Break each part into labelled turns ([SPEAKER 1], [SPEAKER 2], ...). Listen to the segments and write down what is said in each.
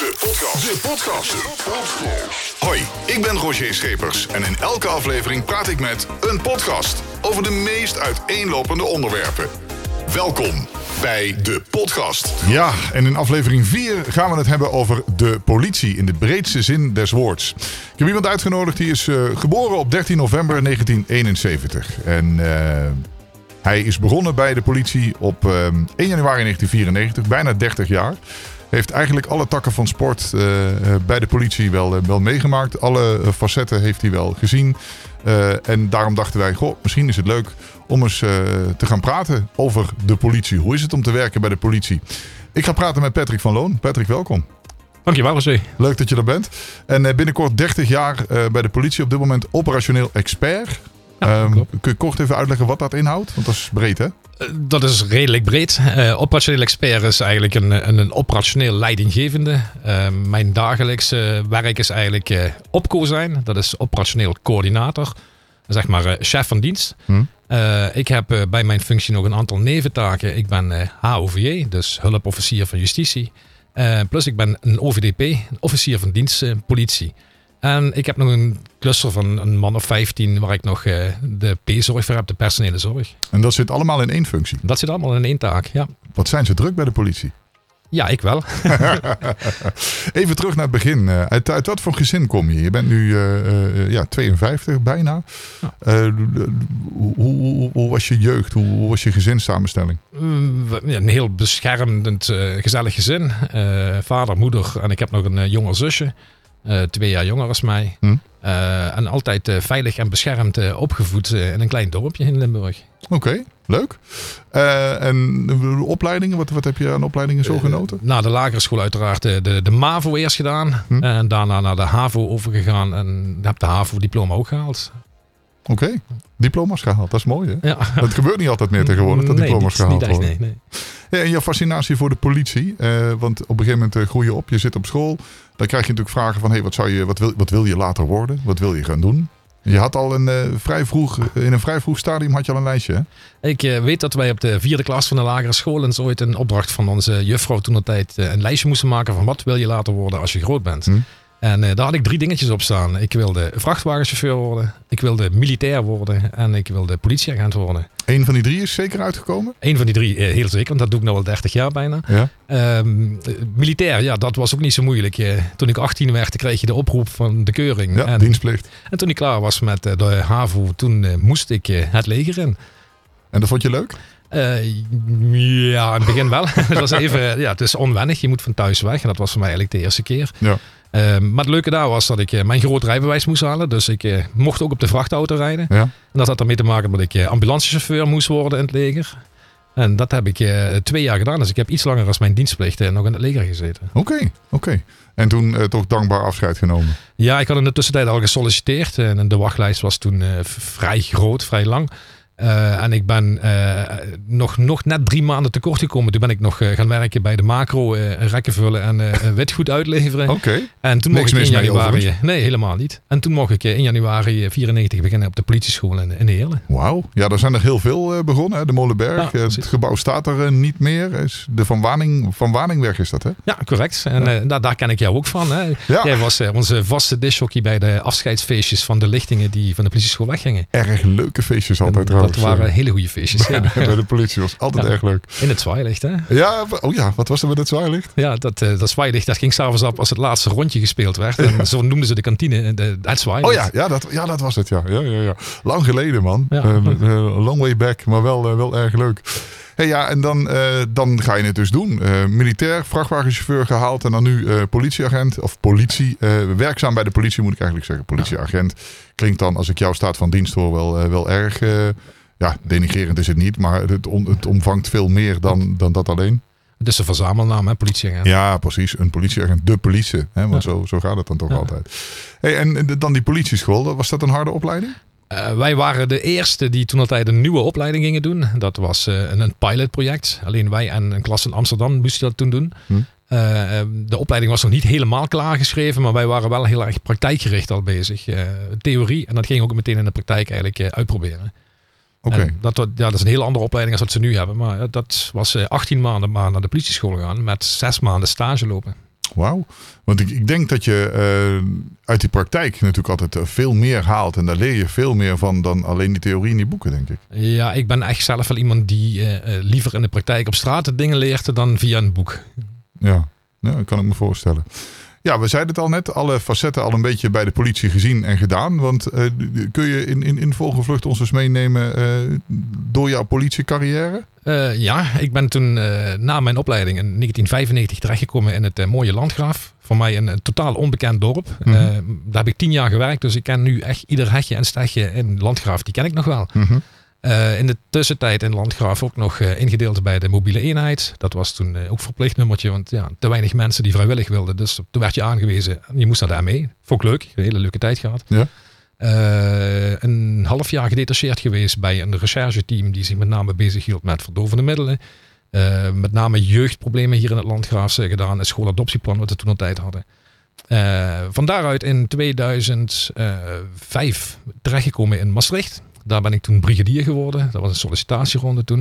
[SPEAKER 1] De podcast. De podcast. Hoi, ik ben Roger Schepers en in elke aflevering praat ik met een podcast over de meest uiteenlopende onderwerpen. Welkom bij de podcast. Ja, en in aflevering 4 gaan we het hebben over de politie in de breedste zin des woords. Ik heb iemand uitgenodigd die is uh, geboren op 13 november 1971. En uh, hij is begonnen bij de politie op uh, 1 januari 1994, bijna 30 jaar. Heeft eigenlijk alle takken van sport uh, bij de politie wel, wel meegemaakt. Alle facetten heeft hij wel gezien. en daarom dachten wij, goh, misschien is het leuk om eens te gaan praten over de politie. Hoe is het om te werken bij de politie? Ik ga praten met Patrick van Loon. Patrick, welkom.
[SPEAKER 2] Dankjewel, José.
[SPEAKER 1] Leuk dat je er bent. En binnenkort 30 jaar bij de politie. Op dit moment operationeel expert. Ja, um, kun je kort even uitleggen wat dat inhoudt? Want dat is breed, hè?
[SPEAKER 2] Dat is redelijk breed. Uh, operationeel expert is eigenlijk een, een, een operationeel leidinggevende. Uh, mijn dagelijkse werk is eigenlijk uh, opco zijn. Dat is operationeel coördinator. Zeg maar chef van dienst. Hm. ik heb bij mijn functie nog een aantal neventaken. Ik ben HOVJ, dus hulpofficier van justitie. plus ik ben een OVDP, officier van dienst politie. En ik heb nog een cluster van een man of 15 waar ik nog uh, de P-zorg voor heb, de personele zorg.
[SPEAKER 1] En dat zit allemaal in één functie?
[SPEAKER 2] Dat zit allemaal in één taak, ja.
[SPEAKER 1] Wat zijn ze druk bij de politie?
[SPEAKER 2] Ja, ik wel.
[SPEAKER 1] Even terug naar het begin. Uh, uit, uit, wat voor gezin kom je? Je bent nu uh, ja, 52 bijna. Ja. Hoe, hoe, hoe, was je jeugd? Hoe, hoe was je gezinssamenstelling?
[SPEAKER 2] Mm, een heel beschermend, gezellig gezin. vader, moeder en ik heb nog een jonger zusje. Uh, twee jaar jonger als mij. Hm. Uh, en altijd uh, veilig en beschermd opgevoed in een klein dorpje in Limburg.
[SPEAKER 1] Oké, okay, leuk. en de opleidingen, wat, wat heb je aan opleidingen zo genoten?
[SPEAKER 2] na de lagere school uiteraard de, de MAVO eerst gedaan. Hm. En daarna naar de HAVO overgegaan. En heb de HAVO-diploma ook gehaald.
[SPEAKER 1] Oké, okay. diploma's gehaald. Dat is mooi hè? Ja. Dat gebeurt niet altijd meer tegenwoordig, dat
[SPEAKER 2] nee,
[SPEAKER 1] diploma's gehaald
[SPEAKER 2] niet
[SPEAKER 1] worden.
[SPEAKER 2] Echt, nee, nee.
[SPEAKER 1] Ja, en je fascinatie voor de politie. Uh, want op een gegeven moment uh, groei je op, je zit op school. Dan krijg je natuurlijk vragen van, hey, wat, zou je, wat, wil, wat wil je later worden? Wat wil je gaan doen? Je had al een, uh, vrij vroeg, in een vrij vroeg stadium had je al een lijstje, hè?
[SPEAKER 2] Ik weet dat wij op de vierde klas van de lagere school eens ooit een opdracht van onze juffrouw toen de tijd een lijstje moesten maken van wat wil je later worden als je groot bent. Hm. En uh, daar had ik drie dingetjes op staan. Ik wilde vrachtwagenchauffeur worden, ik wilde militair worden en ik wilde politieagent worden.
[SPEAKER 1] Eén van die drie is zeker uitgekomen?
[SPEAKER 2] Eén van die drie, uh, heel zeker, want dat doe ik nu al 30 jaar bijna. Ja. Um, militair, ja, dat was ook niet zo moeilijk. Uh, toen ik 18 werd, kreeg je de oproep van de keuring.
[SPEAKER 1] Ja,
[SPEAKER 2] en,
[SPEAKER 1] dienstplicht.
[SPEAKER 2] En toen ik klaar was met de HAVO, toen moest ik het leger in.
[SPEAKER 1] En dat vond je leuk?
[SPEAKER 2] Uh, ja, in het begin wel. het was even, ja, het is onwennig. Je moet van thuis weg. En dat was voor mij eigenlijk de eerste keer. Ja. Uh, maar het leuke daar was dat ik uh, mijn groot rijbewijs moest halen. Dus ik uh, mocht ook op de vrachtauto rijden. Ja. En dat had ermee te maken dat ik ambulancechauffeur moest worden in het leger. En dat heb ik twee jaar gedaan. Dus ik heb iets langer als mijn dienstplicht nog in het leger gezeten.
[SPEAKER 1] Oké, okay, oké. Okay. En toen toch dankbaar afscheid genomen?
[SPEAKER 2] Ja, ik had in de tussentijd al gesolliciteerd. En de wachtlijst was toen vrij groot, vrij lang. Uh, en ik ben uh, nog, nog net drie maanden tekort gekomen. Toen ben ik nog uh, gaan werken bij de macro, rekken vullen en witgoed uitleveren.
[SPEAKER 1] Oké. Okay.
[SPEAKER 2] En toen
[SPEAKER 1] Niks
[SPEAKER 2] mocht ik in januari. Nee, helemaal niet. En toen mocht ik in januari 94 beginnen op de politieschool in, in Heerlen.
[SPEAKER 1] Wauw. Ja, daar zijn er heel veel begonnen. Hè? De Molenberg. Ja, het gebouw staat er niet meer. Is de Van, Waning, van Waningweg is dat, hè?
[SPEAKER 2] Ja, correct. En ja. daar, daar ken ik jou ook van. Hè? Ja. Jij was onze vaste dishockey bij de afscheidsfeestjes van de lichtingen die van de politieschool weggingen.
[SPEAKER 1] Erg leuke feestjes altijd
[SPEAKER 2] en, Dat waren hele goede feestjes. Ja.
[SPEAKER 1] Bij de politie was altijd
[SPEAKER 2] ja.
[SPEAKER 1] erg leuk.
[SPEAKER 2] In het zwaailicht, hè?
[SPEAKER 1] Ja, oh ja, wat was er met het zwaailicht?
[SPEAKER 2] Ja, dat, uh, dat zwaailicht dat ging s'avonds op als het laatste rondje gespeeld werd. En ja. zo noemden ze de kantine, de, het zwaailicht.
[SPEAKER 1] Oh ja, ja, dat, ja, dat was het, ja. ja, ja, ja. Lang geleden, man. Uh, uh, long way back, maar wel, wel erg leuk. Hey, ja, en dan, uh, dan ga je het dus doen. Uh, militair, vrachtwagenchauffeur gehaald en dan nu uh, politieagent of politie. werkzaam bij de politie moet ik eigenlijk zeggen. Politieagent. Klinkt dan, als ik jouw staat van dienst hoor, wel, wel erg ja, denigerend is het niet, maar het, het omvangt veel meer dan, dan dat alleen.
[SPEAKER 2] Het is een verzamelnaam, hè, politieagent.
[SPEAKER 1] Ja, precies. Een politieagent, de politie. Hè, want ja. zo, zo gaat het dan toch ja. altijd. Hey, en dan die politieschool, was dat een harde opleiding?
[SPEAKER 2] Uh, wij waren de eerste die toen altijd een nieuwe opleiding gingen doen. Dat was uh, een, een pilotproject. Alleen wij en een klas in Amsterdam moesten dat toen doen. Hm. Uh, de opleiding was nog niet helemaal klaargeschreven, maar wij waren wel heel erg praktijkgericht al bezig. theorie, en dat ging ook meteen in de praktijk eigenlijk uitproberen.
[SPEAKER 1] Okay.
[SPEAKER 2] Dat, ja, dat is een heel andere opleiding als wat ze nu hebben. Maar dat was 18 maanden maar naar de politieschool gaan met zes maanden stage lopen.
[SPEAKER 1] Wauw. Want ik, ik denk dat je uh, uit die praktijk natuurlijk altijd eh, veel meer haalt. En daar leer je veel meer van dan alleen die theorie in die boeken, denk ik.
[SPEAKER 2] Ja, ik ben echt zelf wel iemand die uh, liever in de praktijk op straat dingen leert dan via een boek.
[SPEAKER 1] Ja, ja dat kan ik me voorstellen. Ja, we zeiden het al net, alle facetten al een beetje bij de politie gezien en gedaan. Want uh, kun je in, in, in volgevlucht ons eens meenemen uh, door jouw politiecarrière?
[SPEAKER 2] Uh, ja, ik ben toen na mijn opleiding in 1995 terechtgekomen in het mooie Landgraaf. Voor mij een, een totaal onbekend dorp. Mm -hmm. daar heb ik tien jaar gewerkt, dus ik ken nu echt ieder hekje en stegje in Landgraaf. Die ken ik nog wel. Mm -hmm. Uh, in de tussentijd in Landgraaf ook nog uh, ingedeeld bij de mobiele eenheid. Dat was toen uh, ook verplicht nummertje, want ja, te weinig mensen die vrijwillig wilden. Dus toen werd je aangewezen en je moest daar mee. Vond ik leuk, een hele leuke tijd gehad. Ja. een half jaar gedetacheerd geweest bij een rechercheteam die zich met name bezig hield met verdovende middelen. met name jeugdproblemen hier in het Landgraaf gedaan. Een schooladoptieplan wat we toen al tijd hadden. van daaruit in 2005 terechtgekomen in Maastricht. Daar ben ik toen brigadier geworden. Dat was een sollicitatieronde toen.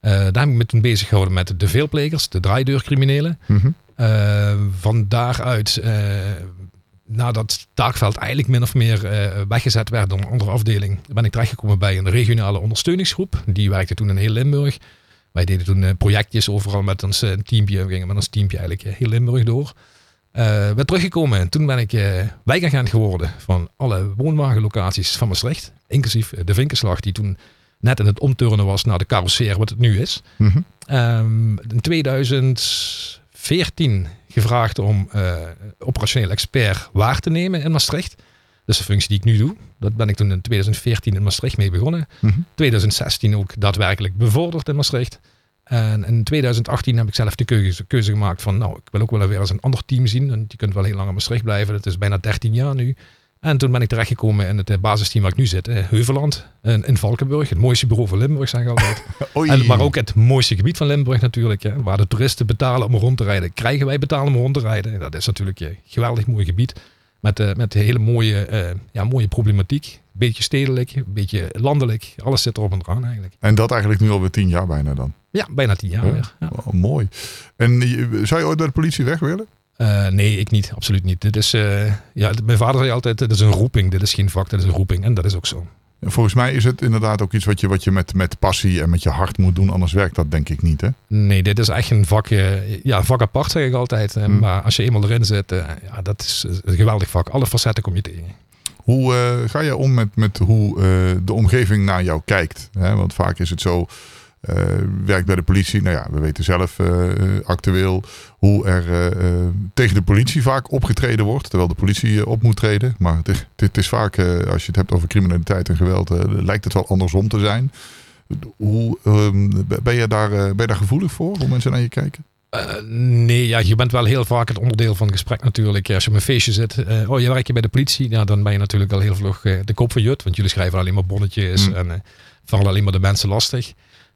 [SPEAKER 2] Uh, daar heb ik me toen bezig gehouden met de veelplegers, de draaideurcriminelen. Mm -hmm. uh, van daaruit, uh, nadat taakveld eigenlijk min of meer weggezet werd door een andere afdeling, ben ik terechtgekomen bij een regionale ondersteuningsgroep. Die werkte toen in heel Limburg. Wij deden toen projectjes overal met ons teampje. We gingen met ons teampje eigenlijk heel Limburg door. Uh, ben teruggekomen en toen ben ik uh, wijkagent geworden van alle woonwagenlocaties van Maastricht. Inclusief de Vinkenslag die toen net in het omturnen was naar de carrosseer wat het nu is. Mm -hmm. um, in 2014 gevraagd om uh, operationeel expert waar te nemen in Maastricht. Dus de functie die ik nu doe. Dat ben ik toen in 2014 in Maastricht mee begonnen. Mm -hmm. 2016 ook daadwerkelijk bevorderd in Maastricht. En in 2018 heb ik zelf de keuze, keuze, gemaakt van, nou, ik wil ook wel weer eens een ander team zien. En je kunt wel heel lang in Maastricht blijven. Dat is bijna 13 jaar nu. En toen ben ik terechtgekomen in het eh, basisteam waar ik nu zit, eh, Heuveland, in Valkenburg. Het mooiste bureau van Limburg, zeg ik altijd. en, maar ook het mooiste gebied van Limburg natuurlijk. Hè, waar de toeristen betalen om rond te rijden. Krijgen wij betalen om rond te rijden. Dat is natuurlijk een geweldig mooi gebied. Met, uh, met hele mooie, uh, ja, mooie problematiek. Beetje stedelijk, een beetje landelijk. Alles zit erop en eraan eigenlijk.
[SPEAKER 1] En dat eigenlijk nu alweer tien jaar bijna dan?
[SPEAKER 2] Ja, bijna tien jaar ja. weer. Ja.
[SPEAKER 1] Oh, mooi. En zou je ooit bij de politie weg willen?
[SPEAKER 2] Uh, nee, ik niet. Absoluut niet. Dit is, ja, mijn vader zei altijd, dit is een roeping. Dit is geen vak, dit is een roeping. En dat is ook zo.
[SPEAKER 1] Volgens mij is het inderdaad ook iets wat je, wat je met, met passie en met je hart moet doen. Anders werkt dat denk ik niet. Hè?
[SPEAKER 2] Nee, dit is echt een vak, ja, vak apart zeg ik altijd. Hmm. Maar als je eenmaal erin zit, ja, dat is een geweldig vak. Alle facetten kom je tegen.
[SPEAKER 1] Hoe uh, ga je om met, met hoe uh, de omgeving naar jou kijkt? Hè? Want vaak is het zo, werkt bij de politie. Nou ja, we weten zelf actueel hoe er tegen de politie vaak opgetreden wordt. Terwijl de politie op moet treden. Maar het, het is vaak, als je het hebt over criminaliteit en geweld, lijkt het wel andersom te zijn. Hoe, ehm, ben, je daar, ben je daar gevoelig voor? Hoe mensen naar je kijken?
[SPEAKER 2] Uh, nee, ja, je bent wel heel vaak het onderdeel van het gesprek natuurlijk. Als je op een feestje zit, uh, oh je werkt je bij de politie, ja, dan ben je natuurlijk al heel vlug uh, de kop van jut. Want jullie schrijven alleen maar bonnetjes mm. en vallen alleen maar de mensen lastig.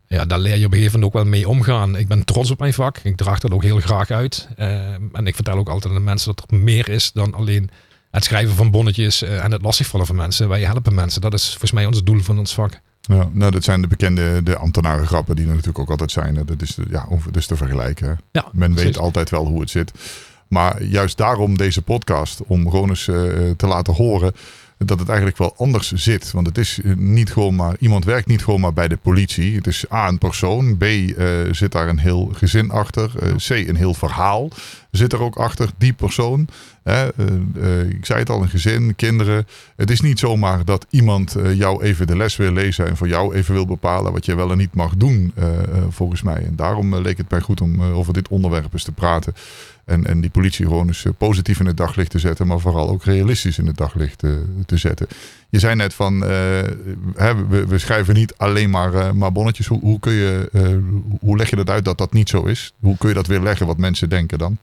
[SPEAKER 2] Ja, daar leer je op een gegeven moment ook wel mee omgaan. Ik ben trots op mijn vak. Ik draag dat ook heel graag uit. en ik vertel ook altijd aan de mensen dat er meer is dan alleen het schrijven van bonnetjes en het lastigvallen van mensen. Wij helpen mensen. Dat is volgens mij ons doel van ons vak.
[SPEAKER 1] Ja, nou, dat zijn de bekende de ambtenaren grappen die er natuurlijk ook altijd zijn. Dat is, ja, dus te vergelijken. Ja, Men precies. weet altijd wel hoe het zit. Maar juist daarom deze podcast, om gewoon eens uh, te laten horen dat het eigenlijk wel anders zit. Want het is niet gewoon maar, iemand werkt niet gewoon maar bij de politie. Het is A, een persoon. B, uh, zit daar een heel gezin achter. Uh, C, een heel verhaal zit er ook achter, die persoon. Ik zei het al, een gezin, kinderen. Het is niet zomaar dat iemand jou even de les wil lezen en voor jou even wil bepalen wat je wel en niet mag doen, volgens mij. En daarom leek het mij goed om over dit onderwerp eens te praten. En, en die politie gewoon eens positief in het daglicht te zetten, maar vooral ook realistisch in het daglicht te, te zetten. Je zei net van, uh, hè, we, we, schrijven niet alleen maar, uh, maar bonnetjes. Hoe, hoe, kun je, uh, hoe leg je dat uit dat dat niet zo is? Hoe kun je dat weer leggen wat mensen denken dan?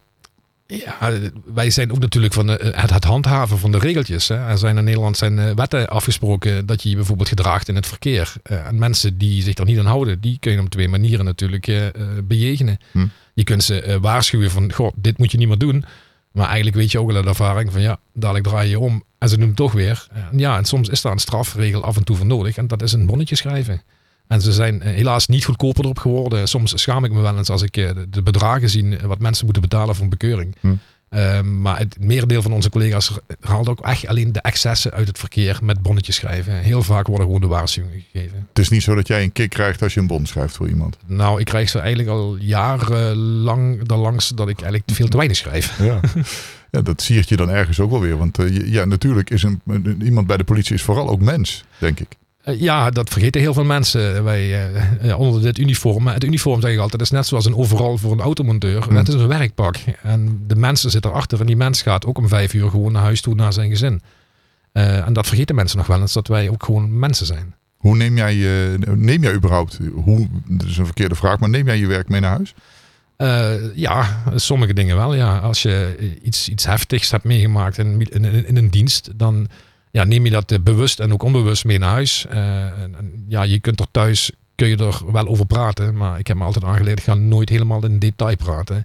[SPEAKER 2] Ja, wij zijn ook natuurlijk van het, het handhaven van de regeltjes. Hè. Er zijn in Nederland zijn wetten afgesproken dat je je bijvoorbeeld gedraagt in het verkeer. en mensen die zich er niet aan houden, die kun je op twee manieren natuurlijk bejegenen. Hm. Je kunt ze waarschuwen van, goh, dit moet je niet meer doen. Maar eigenlijk weet je ook wel uit ervaring van ja, dadelijk draai je om en ze doen het toch weer. Ja, en soms is daar een strafregel af en toe voor nodig en dat is een bonnetje schrijven. En ze zijn eh, helaas niet goedkoper erop geworden. Soms schaam ik me wel eens als ik eh, de bedragen zie wat mensen moeten betalen voor een bekeuring. Hm. Ehm, maar het merendeel van onze collega's haalt ook echt alleen de excessen uit het verkeer met bonnetjes schrijven. Heel vaak worden gewoon de waarschuwingen gegeven.
[SPEAKER 1] Het is niet zo dat jij een kick krijgt als je een bon schrijft voor iemand.
[SPEAKER 2] Nou, ik krijg ze eigenlijk al jarenlang langs dat ik eigenlijk veel te weinig schrijf.
[SPEAKER 1] Ja. Ja, dat siert je dan ergens ook wel weer. Want uh, ja, natuurlijk is een, iemand bij de politie is vooral ook mens, denk ik.
[SPEAKER 2] Uh, ja, dat vergeten heel veel mensen. Wij, uh, onder dit uniform. Het uniform zeg ik altijd, is net zoals een overal voor een automonteur. Mm. Het is een werkpak. En de mensen zitten erachter. En die mens gaat ook om vijf uur gewoon naar huis toe, naar zijn gezin. en dat vergeten mensen nog wel eens, dat wij ook gewoon mensen zijn.
[SPEAKER 1] Hoe neem jij, neem jij überhaupt, hoe, dat is een verkeerde vraag, maar neem jij je werk mee naar huis?
[SPEAKER 2] Uh, ja, sommige dingen wel. Ja. Als je iets, iets heftigs hebt meegemaakt in, in, in een dienst, dan ja, neem je dat eh, bewust en ook onbewust mee naar huis. Uh, en, ja, je kunt er thuis kun je er wel over praten, maar ik heb me altijd aangeleerd, ik ga nooit helemaal in detail praten.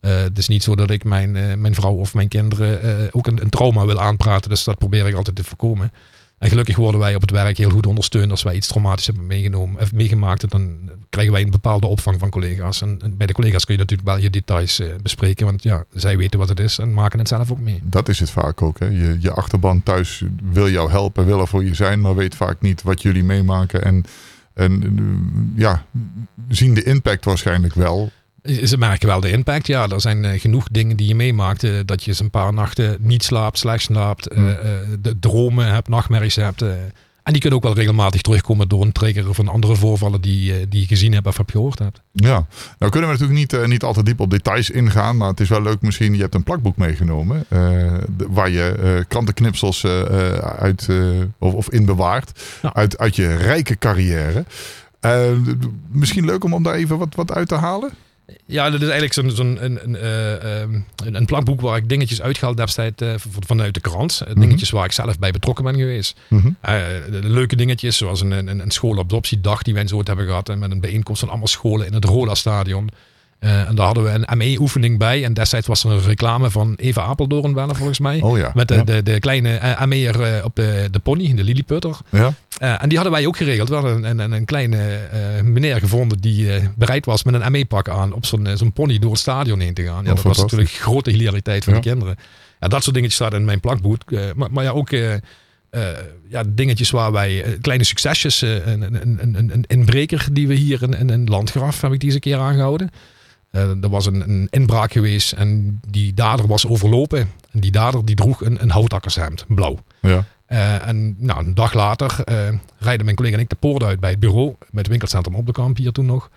[SPEAKER 2] Uh, het is niet zo dat ik mijn, mijn vrouw of mijn kinderen ook een, een, trauma wil aanpraten, dus dat probeer ik altijd te voorkomen. En gelukkig worden wij op het werk heel goed ondersteund als wij iets traumatisch hebben meegenomen, of meegemaakt. Dan krijgen wij een bepaalde opvang van collega's. En, bij de collega's kun je natuurlijk wel je details uh, bespreken, want ja, zij weten wat het is en maken het zelf ook mee.
[SPEAKER 1] Dat is het vaak ook. Hè? Je, je achterban thuis wil jou helpen, wil er voor je zijn, maar weet vaak niet wat jullie meemaken. En, en ja, zien de impact waarschijnlijk wel.
[SPEAKER 2] Ze merken wel de impact. Ja, er zijn uh, genoeg dingen die je meemaakt. Uh, dat je eens een paar nachten niet slaapt, slecht slaapt. Uh, de dromen hebt, nachtmerries hebt. en die kunnen ook wel regelmatig terugkomen door een trigger van andere voorvallen die, die je gezien hebt of heb gehoord hebt.
[SPEAKER 1] Ja, nou kunnen we natuurlijk niet, niet al te diep op details ingaan. Maar het is wel leuk misschien, je hebt een plakboek meegenomen. waar je krantenknipsels uit, of, of in bewaart. Uit, uit je rijke carrière. misschien leuk om, om daar even wat, wat uit te halen?
[SPEAKER 2] Ja, dat is eigenlijk zo'n zo'n een, een, uh, een, een plakboek waar ik dingetjes uitgehaald heb uh, vanuit de krant. Mm -hmm. Dingetjes waar ik zelf bij betrokken ben geweest. Mm -hmm. uh, de, de leuke dingetjes, zoals een, een, een schoolopdoptiedag die wij Zoot hebben gehad. En met een bijeenkomst van allemaal scholen in het Roda-stadion. Uh, en daar hadden we een ME-oefening bij. En destijds was er een reclame van Eva Apeldoorn wel volgens mij.
[SPEAKER 1] Oh ja.
[SPEAKER 2] Met de,
[SPEAKER 1] ja.
[SPEAKER 2] de, de, kleine ME'er uh, op de, de pony, de Lilliputter.
[SPEAKER 1] Ja.
[SPEAKER 2] Uh, en die hadden wij ook geregeld. We hadden een, een, een kleine meneer gevonden die bereid was met een ME-pak aan op zo'n zo'n pony door het stadion heen te gaan. Ja, oh, dat was natuurlijk grote hilariteit voor ja. de kinderen. Ja, dat soort dingetjes staan in mijn plakboek. maar, maar ja, ook... Uh, ja, dingetjes waar wij uh, kleine succesjes, uh, een, een, een, een inbreker die we hier in, in, in Landgraf heb ik die eens een keer aangehouden. Uh, er was een, een, inbraak geweest en die dader was overlopen. En die dader die droeg een, een houtakkershemd, blauw.
[SPEAKER 1] Ja.
[SPEAKER 2] Uh, en nou, een dag later uh, rijden mijn collega en ik de poort uit bij het bureau, bij het winkelcentrum op de kamp hier toen nog.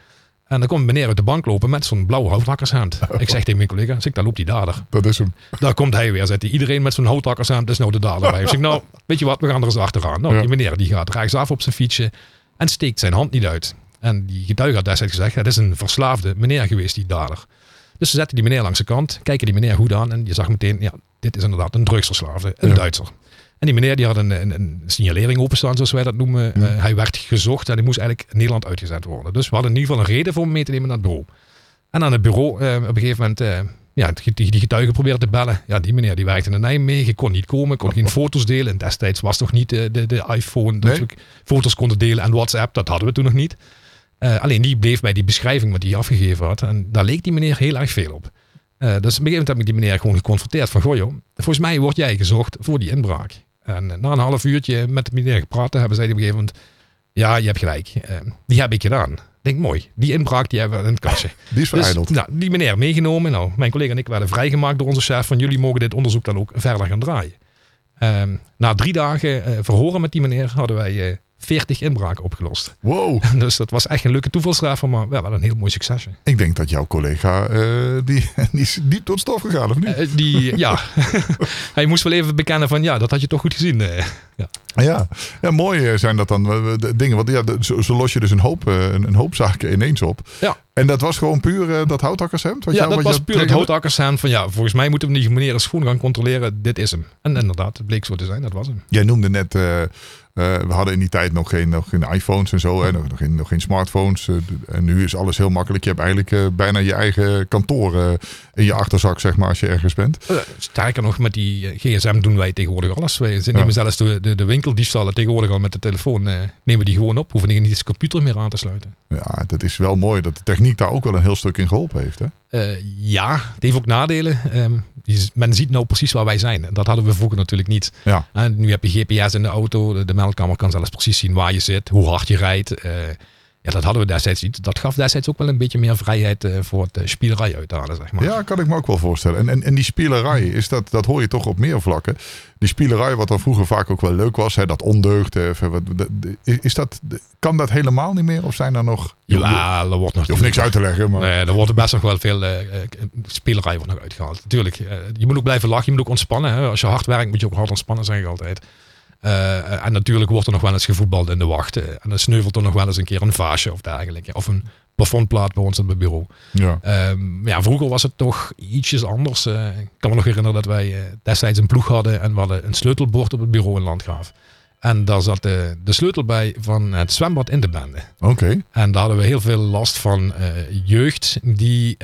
[SPEAKER 2] En dan komt meneer uit de bank lopen met zo'n blauwe houtakkershemd. Oh. Ik zeg tegen mijn collega, zeg, daar loopt die dader.
[SPEAKER 1] Dat is hem.
[SPEAKER 2] Daar komt hij weer, zegt hij. Iedereen met zo'n houtakkershemd, dat is nou de dader bij. Ik zeg, nou, weet je wat, we gaan er eens achteraan. Nou, ja. die meneer die gaat rechtsaf op zijn fietsje en steekt zijn hand niet uit. En die getuige had destijds gezegd, het is een verslaafde meneer geweest, die dader. Dus ze zetten die meneer langs de kant, kijken die meneer goed aan en je zag meteen, ja, dit is inderdaad een drugsverslaafde, een ja. Duitser. En die meneer die had een, een, een signalering openstaan, zoals wij dat noemen. Ja. Uh, hij werd gezocht en hij moest eigenlijk in Nederland uitgezet worden. Dus we hadden in ieder geval een reden voor hem mee te nemen naar het bureau. En aan het bureau, uh, op een gegeven moment, uh, ja, die, die getuige probeerde te bellen. Ja, die meneer die werkte in Nijmegen, kon niet komen, kon geen foto's delen. En destijds was toch niet de, de, de iPhone, dat nee. foto's konden delen en WhatsApp, dat hadden we toen nog niet. Uh, alleen die bleef bij die beschrijving wat hij afgegeven had. En daar leek die meneer heel erg veel op. Uh, dus op een gegeven moment heb ik die meneer gewoon geconfronteerd van... Goh joh, volgens mij word jij gezocht voor die inbraak. En uh, na een half uurtje met de meneer gepraat hebben, zei hij op een gegeven moment... Ja, je hebt gelijk. die heb ik gedaan. Ik denk, mooi. Die inbraak die hebben we in het kastje.
[SPEAKER 1] Die is verijdeld.
[SPEAKER 2] Dus, nou, die meneer meegenomen. Nou, mijn collega en ik werden vrijgemaakt door onze chef... van jullie mogen dit onderzoek dan ook verder gaan draaien. Ehm, na drie dagen verhoren met die meneer hadden wij 40 inbraken opgelost.
[SPEAKER 1] Wow.
[SPEAKER 2] Dus dat was echt een leuke toevalstreffer, maar wel een heel mooi succesje.
[SPEAKER 1] Ik denk dat jouw collega, uh, die, die is diep tot stof gegaan, of niet?
[SPEAKER 2] Uh, die, ja. Hij moest wel even bekennen van, ja, dat had je toch goed gezien. Uh, ja.
[SPEAKER 1] Ja. ja, mooi zijn dat dan de dingen. Want ja, zo, zo los je dus een hoop, een, een, hoop zaken ineens op.
[SPEAKER 2] Ja.
[SPEAKER 1] En dat was gewoon puur dat houthakkershemd?
[SPEAKER 2] Wat ja, jou, dat was puur het houthakkershemd. Van ja, volgens mij moeten we die meneer schoen gaan controleren. Dit is hem. En inderdaad, het bleek zo te zijn. Dat was hem.
[SPEAKER 1] Jij noemde net... Uh, we hadden in die tijd nog geen, nog geen iPhones en zo, hè, nog, nog, geen, nog geen smartphones. Uh, en nu is alles heel makkelijk. Je hebt eigenlijk uh, bijna je eigen kantoor in je achterzak, zeg maar, als je ergens bent.
[SPEAKER 2] Sterker nog, met die gsm doen wij tegenwoordig alles. Wij nemen ja. zelfs de, de, de winkeldiefstallen tegenwoordig al met de telefoon. Nemen die gewoon op. Hoeven niet eens computer meer aan te sluiten.
[SPEAKER 1] Ja, dat is wel mooi dat de techniek daar ook wel een heel stuk in geholpen heeft. Hè?
[SPEAKER 2] ja, het heeft ook nadelen. Um, men ziet nou precies waar wij zijn. Dat hadden we vroeger natuurlijk niet.
[SPEAKER 1] Ja.
[SPEAKER 2] En nu heb je GPS in de auto. De, de meldkamer kan zelfs precies zien waar je zit, hoe hard je rijdt. Uh, ja, dat hadden we destijds niet. Dat gaf destijds ook wel een beetje meer vrijheid uh, voor het uh, spielerij uithalen, zeg maar.
[SPEAKER 1] Ja, kan ik me ook wel voorstellen. En, en, en die spielerij, is dat, dat hoor je toch op meer vlakken. Die spielerij, wat dan vroeger vaak ook wel leuk was, hè, dat ondeugd. Is dat, kan dat helemaal niet meer? Of zijn er nog...
[SPEAKER 2] Ja, er wordt nog...
[SPEAKER 1] Je hoeft niks uit te leggen, maar...
[SPEAKER 2] Nee, er wordt best nog wel veel uh, spielerij wordt nog uitgehaald. Natuurlijk, je moet ook blijven lachen, je moet ook ontspannen. Hè. Als je hard werkt, moet je ook hard ontspannen, zeg ik altijd. Uh, en natuurlijk wordt er nog wel eens gevoetbald in de wacht. En dan sneuvelt er nog wel eens een keer een vaasje of dergelijke. Of een plafondplaat bij ons op het bureau.
[SPEAKER 1] Ja.
[SPEAKER 2] Um, ja, vroeger was het toch ietsjes anders. Uh, ik kan me nog herinneren dat wij uh, destijds een ploeg hadden en we hadden een sleutelbord op het bureau in Landgraaf. En daar zat de, de sleutel bij van het zwembad in de bende.
[SPEAKER 1] Oké. Okay.
[SPEAKER 2] En daar hadden we heel veel last van jeugd die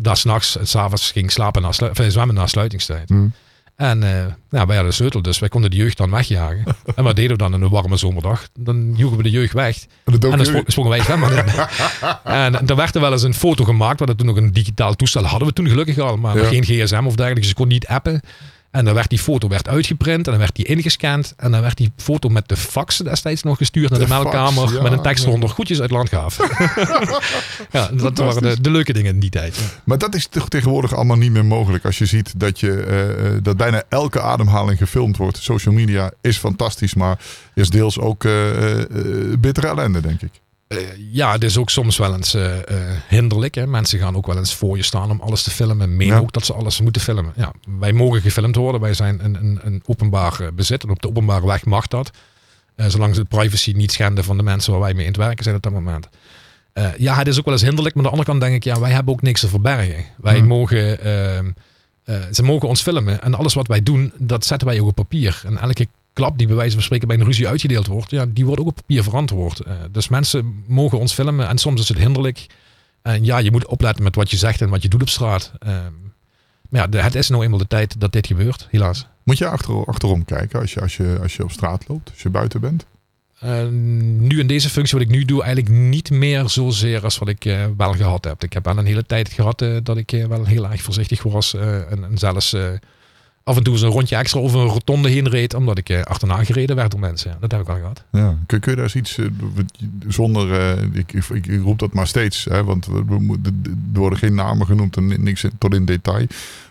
[SPEAKER 2] daar s'nachts, s'avonds ging slapen na zwemmen na sluitingstijd.
[SPEAKER 1] Mm.
[SPEAKER 2] En uh, nou, wij hadden de sleutel, dus wij konden de jeugd dan wegjagen. en wat deden we dan in een warme zomerdag? Dan joegen we de jeugd weg. En, en dan sprongen wij zwemmen in. en er werd er wel eens een foto gemaakt. We hadden toen nog een digitaal toestel. Hadden we toen gelukkig al, maar ja. geen gsm of dergelijke. Dus je kon niet appen. En dan werd die foto werd uitgeprint en dan werd die ingescand. En dan werd die foto met de fax destijds nog gestuurd naar de, de meldkamer. Fax, ja, met een tekst eronder. Ja. Goedjes uit Landgraaf. ja, dat waren de, de, leuke dingen in die tijd.
[SPEAKER 1] Maar dat is toch tegenwoordig allemaal niet meer mogelijk. Als je ziet dat, je, uh, dat bijna elke ademhaling gefilmd wordt. Social media is fantastisch, maar is deels ook uh, uh, bittere ellende, denk ik.
[SPEAKER 2] Uh, ja, het is ook soms wel eens uh, uh, hinderlijk. Hè? Mensen gaan ook wel eens voor je staan om alles te filmen. Meen ja. ook dat ze alles moeten filmen. Ja, wij mogen gefilmd worden. Wij zijn een, een, een openbaar bezit. En op de openbare weg mag dat. zolang ze de privacy niet schenden van de mensen waar wij mee in het werken zijn op dat moment. ja, het is ook wel eens hinderlijk. Maar aan de andere kant denk ik, ja, wij hebben ook niks te verbergen. Wij hmm. mogen... ehm, ze mogen ons filmen. En alles wat wij doen, dat zetten wij ook op papier. En elke klap die bij wijze van spreken bij een ruzie uitgedeeld wordt, ja, die wordt ook op papier verantwoord. Uh, dus mensen mogen ons filmen en soms is het hinderlijk. En ja, je moet opletten met wat je zegt en wat je doet op straat. Uh, maar ja, de, het is nou eenmaal de tijd dat dit gebeurt, helaas.
[SPEAKER 1] Moet je achter, achterom kijken als je, als, je, als je op straat loopt, als je buiten bent?
[SPEAKER 2] Uh, nu in deze functie wat ik nu doe, eigenlijk niet meer zozeer als wat ik uh, wel gehad heb. Ik heb wel een hele tijd gehad uh, dat ik wel heel erg voorzichtig was en, en zelfs af en toe eens een rondje extra over een rotonde heen reed, omdat ik achterna gereden werd door mensen. Dat heb ik al gehad.
[SPEAKER 1] Ja. Kun, kun je daar eens iets zonder, uh, ik, ik, ik, roep dat maar steeds, hè, want we, we, er worden geen namen genoemd en niks tot in detail.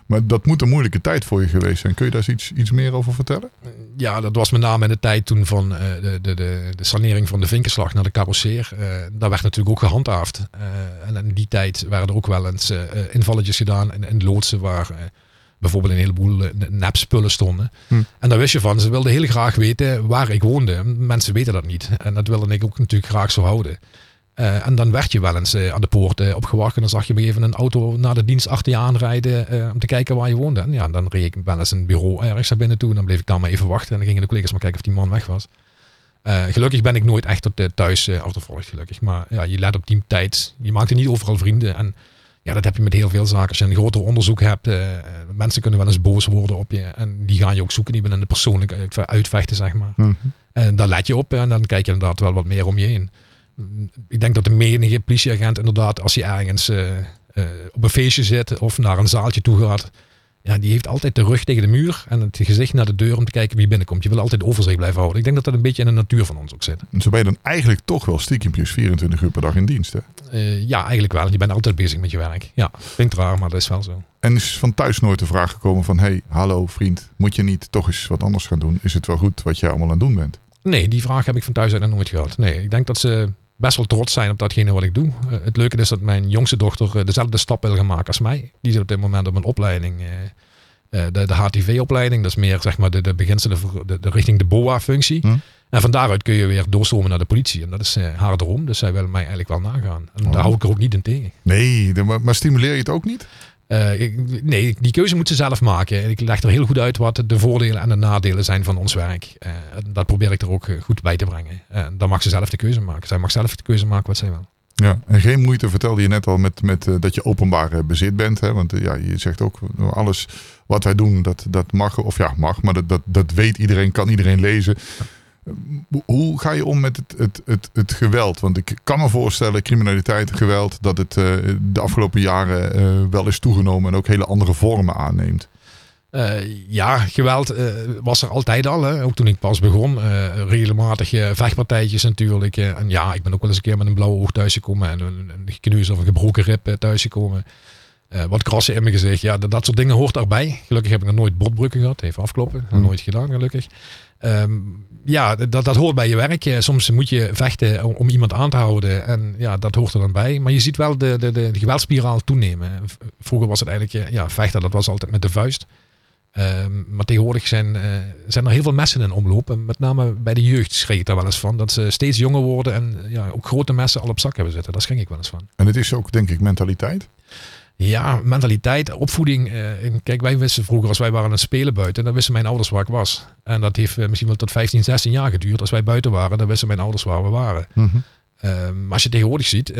[SPEAKER 1] Maar dat moet een moeilijke tijd voor je geweest zijn. Kun je daar eens iets, iets meer over vertellen?
[SPEAKER 2] Ja, dat was met name in de tijd toen van uh, de, de, de, de sanering van de vinkenslag naar de carrosseer. Uh, daar werd natuurlijk ook gehandhaafd. Uh, en in die tijd waren er ook wel eens invalletjes gedaan in, in loodsen waar bijvoorbeeld een heleboel nepspullen stonden.
[SPEAKER 1] Hm.
[SPEAKER 2] En daar wist je van, ze wilden heel graag weten waar ik woonde. Mensen weten dat niet. En dat wilde ik ook natuurlijk graag zo houden. Uh, en dan werd je wel eens uh, aan de poort uh, opgewacht. En dan zag je me even een auto naar de dienst achter je aanrijden. om te kijken waar je woonde. En ja, dan reed ik wel eens een bureau ergens naar binnen toe. En dan bleef ik daar maar even wachten. En dan gingen de collega's maar kijken of die man weg was. gelukkig ben ik nooit echt tot thuis achtervolgd, gelukkig. Maar ja, je let op die tijd. Je maakte niet overal vrienden. En ja, dat heb je met heel veel zaken. Als je een groter onderzoek hebt, uh, mensen kunnen wel eens boos worden op je. En die gaan je ook zoeken, die willen de persoonlijke uitvechten, zeg maar.
[SPEAKER 1] Mm -hmm.
[SPEAKER 2] En daar let je op en dan kijk je inderdaad wel wat meer om je heen. Ik denk dat de menige politieagent inderdaad, als hij ergens uh, uh, op een feestje zit of naar een zaaltje toe gaat, ja, die heeft altijd de rug tegen de muur en het gezicht naar de deur om te kijken wie binnenkomt. Je wil altijd overzicht blijven houden. Ik denk dat dat een beetje in de natuur van ons ook zit.
[SPEAKER 1] En zo ben je dan eigenlijk toch wel stiekempjes 24 uur per dag in dienst, hè?
[SPEAKER 2] Uh, ja, eigenlijk wel. Je bent altijd bezig met je werk. Ja, het raar, maar dat is wel zo.
[SPEAKER 1] En is van thuis nooit de vraag gekomen van... hey, hallo vriend, moet je niet toch eens wat anders gaan doen? Is het wel goed wat je allemaal aan het doen bent?
[SPEAKER 2] Nee, die vraag heb ik van thuis uit nooit gehad. Nee, ik denk dat ze best wel trots zijn op datgene wat ik doe. Uh, het leuke is dat mijn jongste dochter uh, dezelfde stap wil gaan maken als mij. Die zit op dit moment op een opleiding... Uh, de, de HTV-opleiding, dat is meer zeg maar de, de beginselen de, de richting de BOA-functie.
[SPEAKER 1] Hm.
[SPEAKER 2] En van daaruit kun je weer doorstromen naar de politie. En dat is haar droom. Dus zij wil mij eigenlijk wel nagaan. En oh. daar hou ik er ook niet in tegen.
[SPEAKER 1] Nee, maar, stimuleer je het ook niet?
[SPEAKER 2] Ik, nee, die keuze moet ze zelf maken. Ik leg er heel goed uit wat de voordelen en de nadelen zijn van ons werk. Uh, dat probeer ik er ook goed bij te brengen. Dan mag ze zelf de keuze maken. Zij mag zelf de keuze maken wat zij wil.
[SPEAKER 1] Ja, en geen moeite vertelde je net al met, met dat je openbaar bezit bent. Hè? Want ja, je zegt ook alles wat wij doen, dat, dat mag, of ja, mag, maar dat, dat, dat weet iedereen, kan iedereen lezen. Hoe ga je om met het, het, het, het geweld? Want ik kan me voorstellen, criminaliteit, geweld, dat het uh, de afgelopen jaren uh, wel is toegenomen en ook hele andere vormen aanneemt.
[SPEAKER 2] Uh, ja, geweld was er altijd al. Hè. Ook toen ik pas begon. regelmatig vechtpartijtjes natuurlijk. en ja, ik ben ook wel eens een keer met een blauwe oog thuisgekomen. En een, een gekneus of een gebroken rib thuisgekomen. Wat krassen in mijn gezicht. Ja, dat, dat, soort dingen hoort erbij. Gelukkig heb ik nog nooit botbrukken gehad. Even afkloppen. Hmm. Nooit gedaan, gelukkig. Um, ja, dat, dat hoort bij je werk. Soms moet je vechten om, iemand aan te houden. En ja, dat hoort er dan bij. Maar je ziet wel de, de, de, de geweldspiraal toenemen. Vroeger was het eigenlijk, ja, vechten, dat was altijd met de vuist. Um, maar tegenwoordig zijn, uh, zijn er heel veel messen in omloop. En met name bij de jeugd schrik ik daar wel eens van. Dat ze steeds jonger worden en ja, ook grote messen al op zak hebben zitten. Daar schrik ik wel eens van.
[SPEAKER 1] En het is ook, denk ik, mentaliteit.
[SPEAKER 2] Ja, mentaliteit, opvoeding. Uh, kijk, wij wisten vroeger, als wij waren aan het spelen buiten, dan wisten mijn ouders waar ik was. En dat heeft uh, misschien wel tot 15, 16 jaar geduurd. Als wij buiten waren, dan wisten mijn ouders waar we waren. Mm -hmm. uh, als je tegenwoordig ziet,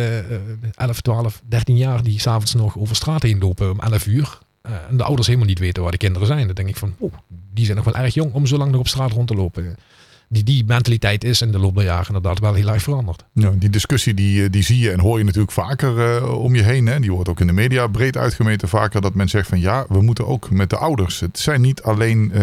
[SPEAKER 2] 11, 12, 13 jaar die s'avonds nog over straat heen lopen om 11 uur. en de ouders helemaal niet weten waar de kinderen zijn. Dan denk ik van, oh, die zijn nog wel erg jong om zo lang nog op straat rond te lopen die, die mentaliteit is in de loop der jaren inderdaad wel heel erg veranderd.
[SPEAKER 1] Ja, die discussie die, eh, die zie je en hoor je natuurlijk vaker uh, om je heen. Hè? Die wordt ook in de media breed uitgemeten vaker. Dat men zegt van ja, we moeten ook met de ouders. Het zijn niet alleen uh,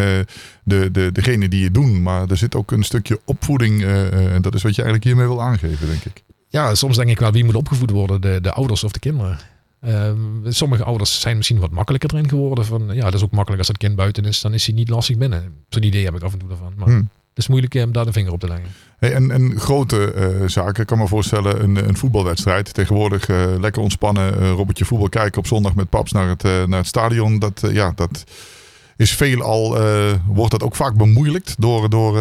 [SPEAKER 1] de, de, degene die het doen. Maar er zit ook een stukje opvoeding. en dat is wat je eigenlijk hiermee wil aangeven, denk ik.
[SPEAKER 2] Ja, soms denk ik wel wie moet opgevoed worden. De, de ouders of de kinderen. Ehm, sommige ouders zijn misschien wat makkelijker erin geworden. Van, ja, dat is ook makkelijk als het kind buiten is. Dan is hij niet lastig binnen. Zo'n idee heb ik af en toe ervan. Maar... Hmm. Is moeilijk om daar de vinger op te leggen.
[SPEAKER 1] Hey, en, grote uh, zaken, ik kan me voorstellen, een, een voetbalwedstrijd. Tegenwoordig uh, lekker ontspannen, uh, Robertje voetbal kijken op zondag met paps naar het, naar het stadion. Dat, ja, dat is veelal, wordt dat ook vaak bemoeilijkt door, door,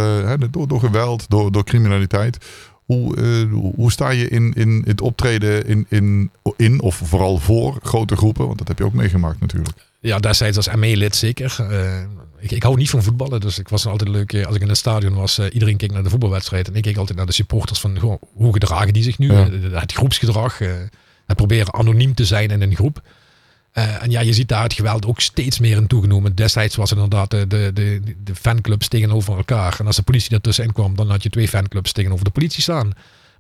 [SPEAKER 1] door, door geweld, door, door criminaliteit. Hoe, hoe sta je in, in het optreden in, in, in, of vooral voor grote groepen? Want dat heb je ook meegemaakt natuurlijk.
[SPEAKER 2] Ja, destijds als ME-lid zeker ik, ik hou niet van voetballen, dus ik was altijd leuk eh, als ik in het stadion was. Uh, iedereen keek naar de voetbalwedstrijd en ik keek altijd naar de supporters van hoe, hoe gedragen die zich nu. Ja. Eh, het groepsgedrag, uh, het proberen anoniem te zijn in een groep. en ja, je ziet daar het geweld ook steeds meer in toegenomen. Destijds was het inderdaad de, de, de, de fanclubs tegenover elkaar. En als de politie ertussenin kwam, dan had je twee fanclubs tegenover de politie staan.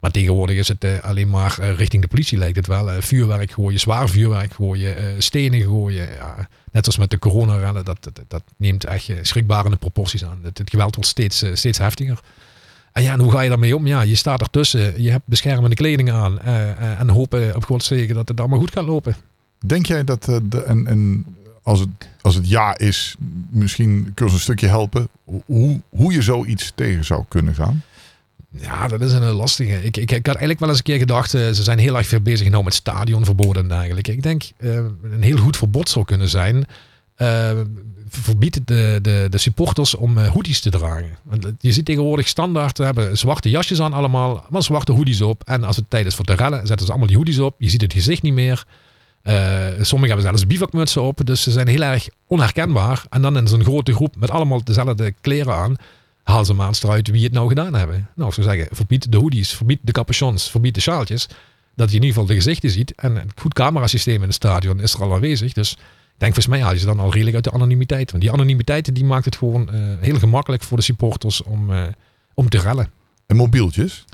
[SPEAKER 2] Maar tegenwoordig is het alleen maar richting de politie lijkt het wel. vuurwerk gooien, zwaar vuurwerk gooien, stenen gooien. Ja net als met de corona-rennen, dat, dat, dat, neemt echt schrikbarende proporties aan. Het, geweld wordt steeds, eh, steeds heftiger. En ja, hoe ga je daarmee om? Ja, je staat ertussen, je hebt beschermende kleding aan en hopen op Gods zegen dat het allemaal goed gaat lopen.
[SPEAKER 1] Denk jij dat, de, als, het, als het ja is, misschien kun je een stukje helpen, hoe, hoe je zoiets tegen zou kunnen gaan?
[SPEAKER 2] Ja, dat is een lastige. Ik, ik, ik had eigenlijk wel eens een keer gedacht, uh, ze zijn heel erg veel bezig nou met stadionverboden eigenlijk. Ik denk, uh, een heel goed verbod zou kunnen zijn, uh, verbied de, de, de supporters om hoodies te dragen. Want je ziet tegenwoordig standaard, hebben zwarte jasjes aan allemaal, maar zwarte hoodies op. En als het tijd is voor te rellen, zetten ze allemaal die hoodies op. Je ziet het gezicht niet meer. sommigen hebben zelfs bivakmutsen op, dus ze zijn heel erg onherkenbaar. En dan in zo'n grote groep met allemaal dezelfde kleren aan haal ze maar eens eruit wie het nou gedaan hebben. Nou, ik zou zeggen, verbied de hoodies, verbied de capuchons, verbied de sjaaltjes. Dat je in ieder geval de gezichten ziet. En een goed camerasysteem in het stadion is er al aanwezig. Dus ik denk volgens mij haal je ze dan al redelijk uit de anonimiteit. Want die anonimiteit die maakt het gewoon uh, heel gemakkelijk voor de supporters om, uh, om te rellen.
[SPEAKER 1] En mobieltjes?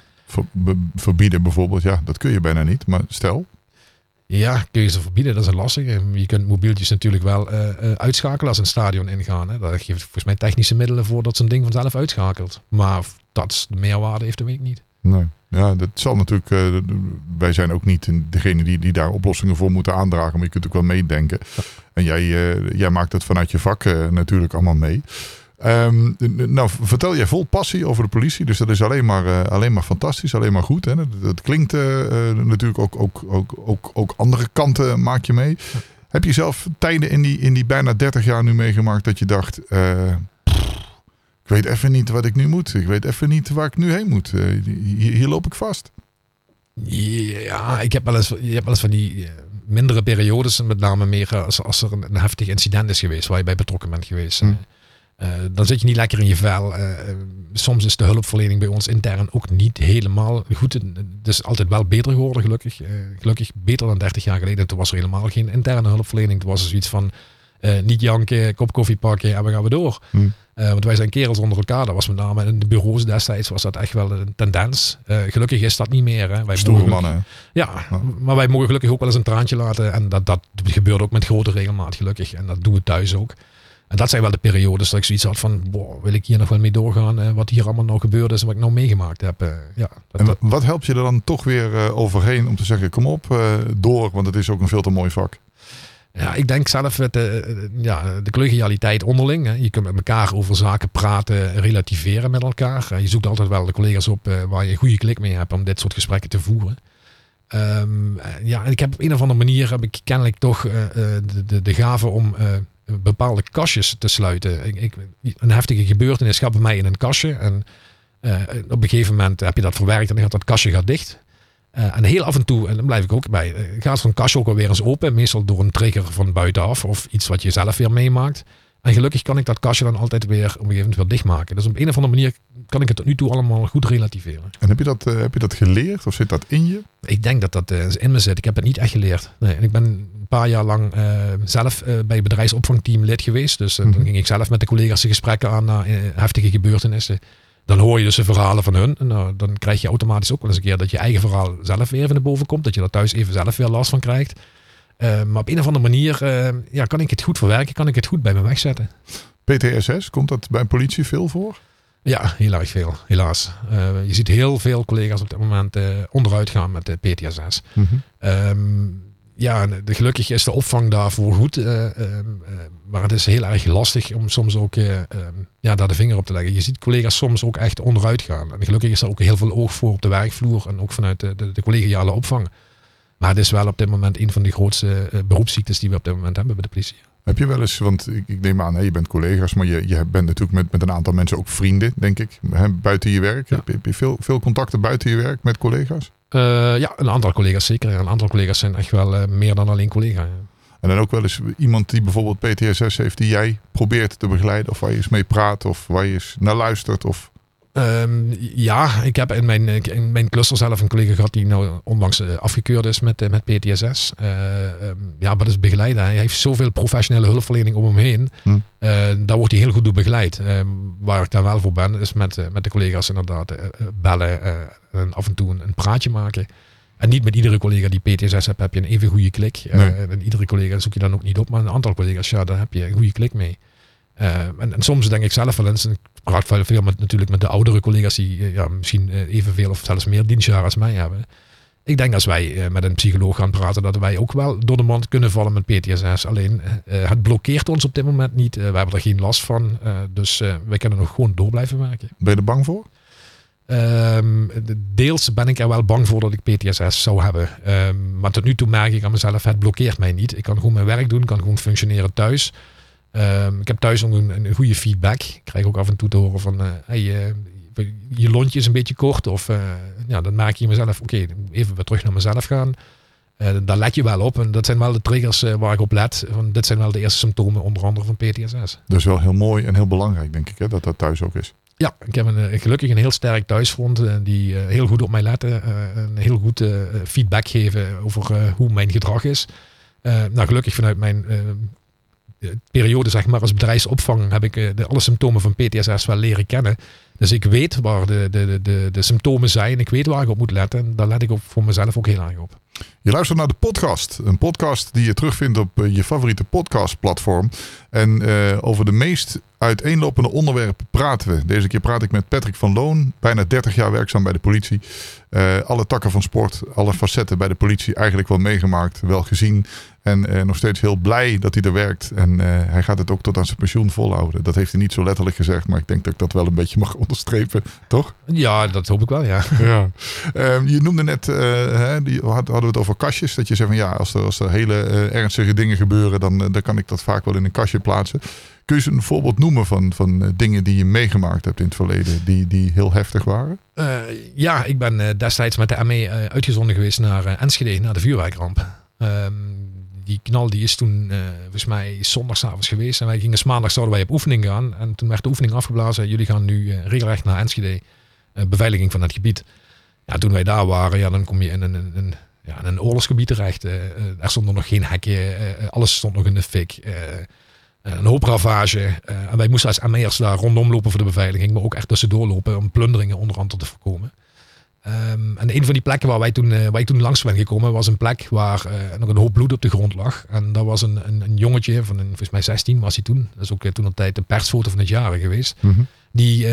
[SPEAKER 1] verbieden bijvoorbeeld, ja, dat kun je bijna niet. Maar stel,
[SPEAKER 2] ja, kun je ze verbieden, dat is een lastige. Je kunt mobieltjes natuurlijk wel uh, uh, uitschakelen als een stadion ingaan. Hè. Daar geeft volgens mij technische middelen voor dat zo'n ding vanzelf uitschakelt. Maar dat de meerwaarde heeft, dat weet ik niet.
[SPEAKER 1] Nee. Ja, dat zal natuurlijk. Uh, wij zijn ook niet degene die, die daar oplossingen voor moeten aandragen. Maar je kunt ook wel meedenken. En jij, jij maakt het vanuit je vak natuurlijk allemaal mee. Um, nou, vertel jij vol passie over de politie. Dus dat is alleen maar, uh, alleen maar fantastisch, alleen maar goed. Hè? Dat, dat klinkt uh, natuurlijk ook, ook, ook, ook, ook andere kanten maak je mee. Heb je zelf tijden in die, in die bijna 30 jaar nu meegemaakt dat je dacht... Uh, ik weet even niet wat ik nu moet. Ik weet even niet waar ik nu heen moet. Hier, hier, loop ik vast.
[SPEAKER 2] Ja, ik heb wel eens, je hebt wel eens van die mindere periodes. Met name meer als, als er een, heftig incident is geweest waar je bij betrokken bent geweest. Hm. Dan zit je niet lekker in je vel. soms is de hulpverlening bij ons intern ook niet helemaal goed. Het is altijd wel beter geworden, gelukkig. gelukkig beter dan 30 jaar geleden. Toen was er helemaal geen interne hulpverlening. Toen was er zoiets van niet janken, kop koffie pakken en we gaan we door. Hmm. Uh, want wij zijn kerels onder elkaar. Dat was met name in de bureaus destijds was dat echt wel een tendens. Gelukkig is dat niet meer. Hè.
[SPEAKER 1] Wij Stoere mannen.
[SPEAKER 2] Ja, maar wij mogen gelukkig ook wel eens een traantje laten. En dat, dat gebeurt ook met grote regelmaat gelukkig. En dat doen we thuis ook. En dat zijn wel de periodes dat ik zoiets had van, wil ik hier nog wel mee doorgaan? Uh, wat hier allemaal nog gebeurd is en wat ik nou meegemaakt heb. ja,
[SPEAKER 1] dat, en wat helpt je er dan toch weer overheen om te zeggen, kom op, door, want het is ook een veel te mooi vak.
[SPEAKER 2] Ja, ik denk zelf het, de, ja, de collegialiteit onderling. Hè. Je kunt met elkaar over zaken praten, relativeren met elkaar. Je zoekt altijd wel de collega's op eh, waar je een goede klik mee hebt om dit soort gesprekken te voeren. Um, ja, en ik heb op een of andere manier heb ik kennelijk toch uh, de, de, de gave om uh, bepaalde kastjes te sluiten. Ik, ik, een heftige gebeurtenis gaat bij mij in een kastje. En op een gegeven moment heb je dat verwerkt en dan gaat dat kastje gaat dicht. Uh, en heel af en toe, en dan blijf ik ook bij, uh, gaat zo'n kastje ook alweer eens open. Meestal door een trigger van buitenaf of iets wat je zelf weer meemaakt. En gelukkig kan ik dat kastje dan altijd weer op een gegeven moment weer dichtmaken. Dus op een of andere manier kan ik het tot nu toe allemaal goed relativeren.
[SPEAKER 1] En heb je dat, uh, heb je dat geleerd of zit dat in je?
[SPEAKER 2] Ik denk dat dat in me zit. Ik heb het niet echt geleerd. Nee, en ik ben een paar jaar lang zelf bij het bedrijfsopvangteam lid geweest. Dus mm -hmm. dan ging ik zelf met de collega's de gesprekken aan na heftige gebeurtenissen dan hoor je dus de verhalen van hun. En nou, dan krijg je automatisch ook wel eens een keer dat je eigen verhaal zelf weer even naar boven komt. Dat je er thuis even zelf weer last van krijgt. Uh, maar op een of andere manier uh, ja, kan ik het goed verwerken, kan ik het goed bij me wegzetten.
[SPEAKER 1] PTSS, komt dat bij politie veel voor?
[SPEAKER 2] Ja, heel erg veel, helaas. Uh, je ziet heel veel collega's op dit moment onderuit gaan met de PTSS. Mm -hmm ja, de, gelukkig is de opvang daarvoor goed. Uh, maar het is heel erg lastig om soms ook uh, ja, daar de vinger op te leggen. Je ziet collega's soms ook echt onderuit gaan. En gelukkig is er ook heel veel oog voor op de werkvloer en ook vanuit de, de, de collegiale opvang. Maar het is wel op dit moment een van de grootste beroepsziektes die we op dit moment hebben bij de politie.
[SPEAKER 1] Heb je wel eens, want ik, ik neem aan, hè, je bent collega's, maar je, je bent natuurlijk met, met een aantal mensen ook vrienden, denk ik, hè, buiten je werk. Heb, je, heb je veel, veel contacten buiten je werk met collega's?
[SPEAKER 2] Uh, ja, een aantal collega's zeker. Een aantal collega's zijn echt wel uh, meer dan alleen collega.
[SPEAKER 1] En dan ook wel eens iemand die bijvoorbeeld PTSS heeft, die jij probeert te begeleiden, of waar je eens mee praat, of waar je eens naar luistert, of
[SPEAKER 2] Um, ja, ik heb in mijn, in mijn cluster zelf een collega gehad die nou onlangs uh, afgekeurd is met, uh, met PTSS. Uh, um, ja, dat is begeleiden. Hij heeft zoveel professionele hulpverlening om hem heen. Hm. daar wordt hij heel goed door begeleid. Um, waar ik daar wel voor ben, is met, met de collega's inderdaad bellen en af en toe een, een, praatje maken. En niet met iedere collega die PTSS heeft, heb je een even goede klik. Nee. en iedere collega zoek je dan ook niet op, maar een aantal collega's, ja, daar heb je een goede klik mee. En, en, soms denk ik zelf wel eens, praat veel, veel met, natuurlijk met de oudere collega's die eh, ja, misschien eh, evenveel of zelfs meer dienstjaren als mij hebben. Ik denk als wij eh, met een psycholoog gaan praten, dat wij ook wel door de mand kunnen vallen met PTSS. Alleen het blokkeert ons op dit moment niet. we hebben er geen last van. dus wij kunnen nog gewoon door blijven werken.
[SPEAKER 1] Ben je er bang voor?
[SPEAKER 2] Ehm, deels ben ik er wel bang voor dat ik PTSS zou hebben. Um, maar tot nu toe merk ik aan mezelf, het blokkeert mij niet. Ik kan gewoon mijn werk doen, kan gewoon functioneren thuis. Um, ik heb thuis ook een, een, goede feedback. Ik krijg ook af en toe te horen van, uh, hey, uh, je lontje is een beetje kort. Of uh, ja, dan maak je mezelf, oké, okay, even weer terug naar mezelf gaan. daar let je wel op. En dat zijn wel de triggers waar ik op let. Van, dit zijn wel de eerste symptomen, onder andere van PTSS.
[SPEAKER 1] Dat is wel heel mooi en heel belangrijk, denk ik, hè, dat dat thuis ook is.
[SPEAKER 2] Ja, ik heb een, gelukkig een heel sterk thuisfront die heel goed op mij letten. een heel goed feedback geven over hoe mijn gedrag is. nou, gelukkig vanuit mijn periode zeg maar, als bedrijfsopvang heb ik eh, de, alle symptomen van PTSS wel leren kennen. Dus ik weet waar de, de, de, de symptomen zijn. Ik weet waar ik op moet letten. En daar let ik op voor mezelf ook heel erg op.
[SPEAKER 1] Je luistert naar de podcast. Een podcast die je terugvindt op eh, je favoriete podcastplatform. En uh, over de meest uiteenlopende onderwerpen praten we. Deze keer praat ik met Patrick van Loon. Bijna 30 jaar werkzaam bij de politie. Uh, alle takken van sport, alle facetten bij de politie eigenlijk wel meegemaakt, wel gezien. En uh, nog steeds heel blij dat hij er werkt. En uh, hij gaat het ook tot aan zijn pensioen volhouden. Dat heeft hij niet zo letterlijk gezegd, maar ik denk dat ik dat wel een beetje mag onderstrepen, toch?
[SPEAKER 2] Ja, dat hoop ik wel, ja.
[SPEAKER 1] ja. Uh, je noemde net, hè, die, hadden we over kastjes. Dat je zei van ja, als er, als er hele ernstige dingen gebeuren, dan, dan kan ik dat vaak wel in een kastje plaatsen. Kun je een voorbeeld noemen van, van dingen die je meegemaakt hebt in het verleden, die, die heel heftig waren?
[SPEAKER 2] ja, ik ben destijds met de ME uitgezonden geweest naar Enschede, naar de vuurwerkramp. Um, die knal die is toen, volgens mij, zondagavond geweest. En wij gingen maandag zouden wij op oefening gaan. En toen werd de oefening afgeblazen. Jullie gaan nu regelrecht naar Enschede. beveiliging van het gebied. Ja, toen wij daar waren, ja, dan kom je in een, een, een ja, een oorlogsgebied terecht. Er stond nog geen hekje. alles stond nog in de fik. een hoop ravage. en wij moesten als ME'ers daar rondom lopen voor de beveiliging. Maar ook echt tussendoor lopen om plunderingen onder andere te voorkomen. Um, en een van die plekken waar wij toen, uh, waar ik toen langs ben gekomen, was een plek waar uh, nog een hoop bloed op de grond lag. En dat was een, een, een jongetje van een, volgens mij 16 was hij toen. Dat is ook uh, toen een tijd de persfoto van het jaar geweest. Mm -hmm. Die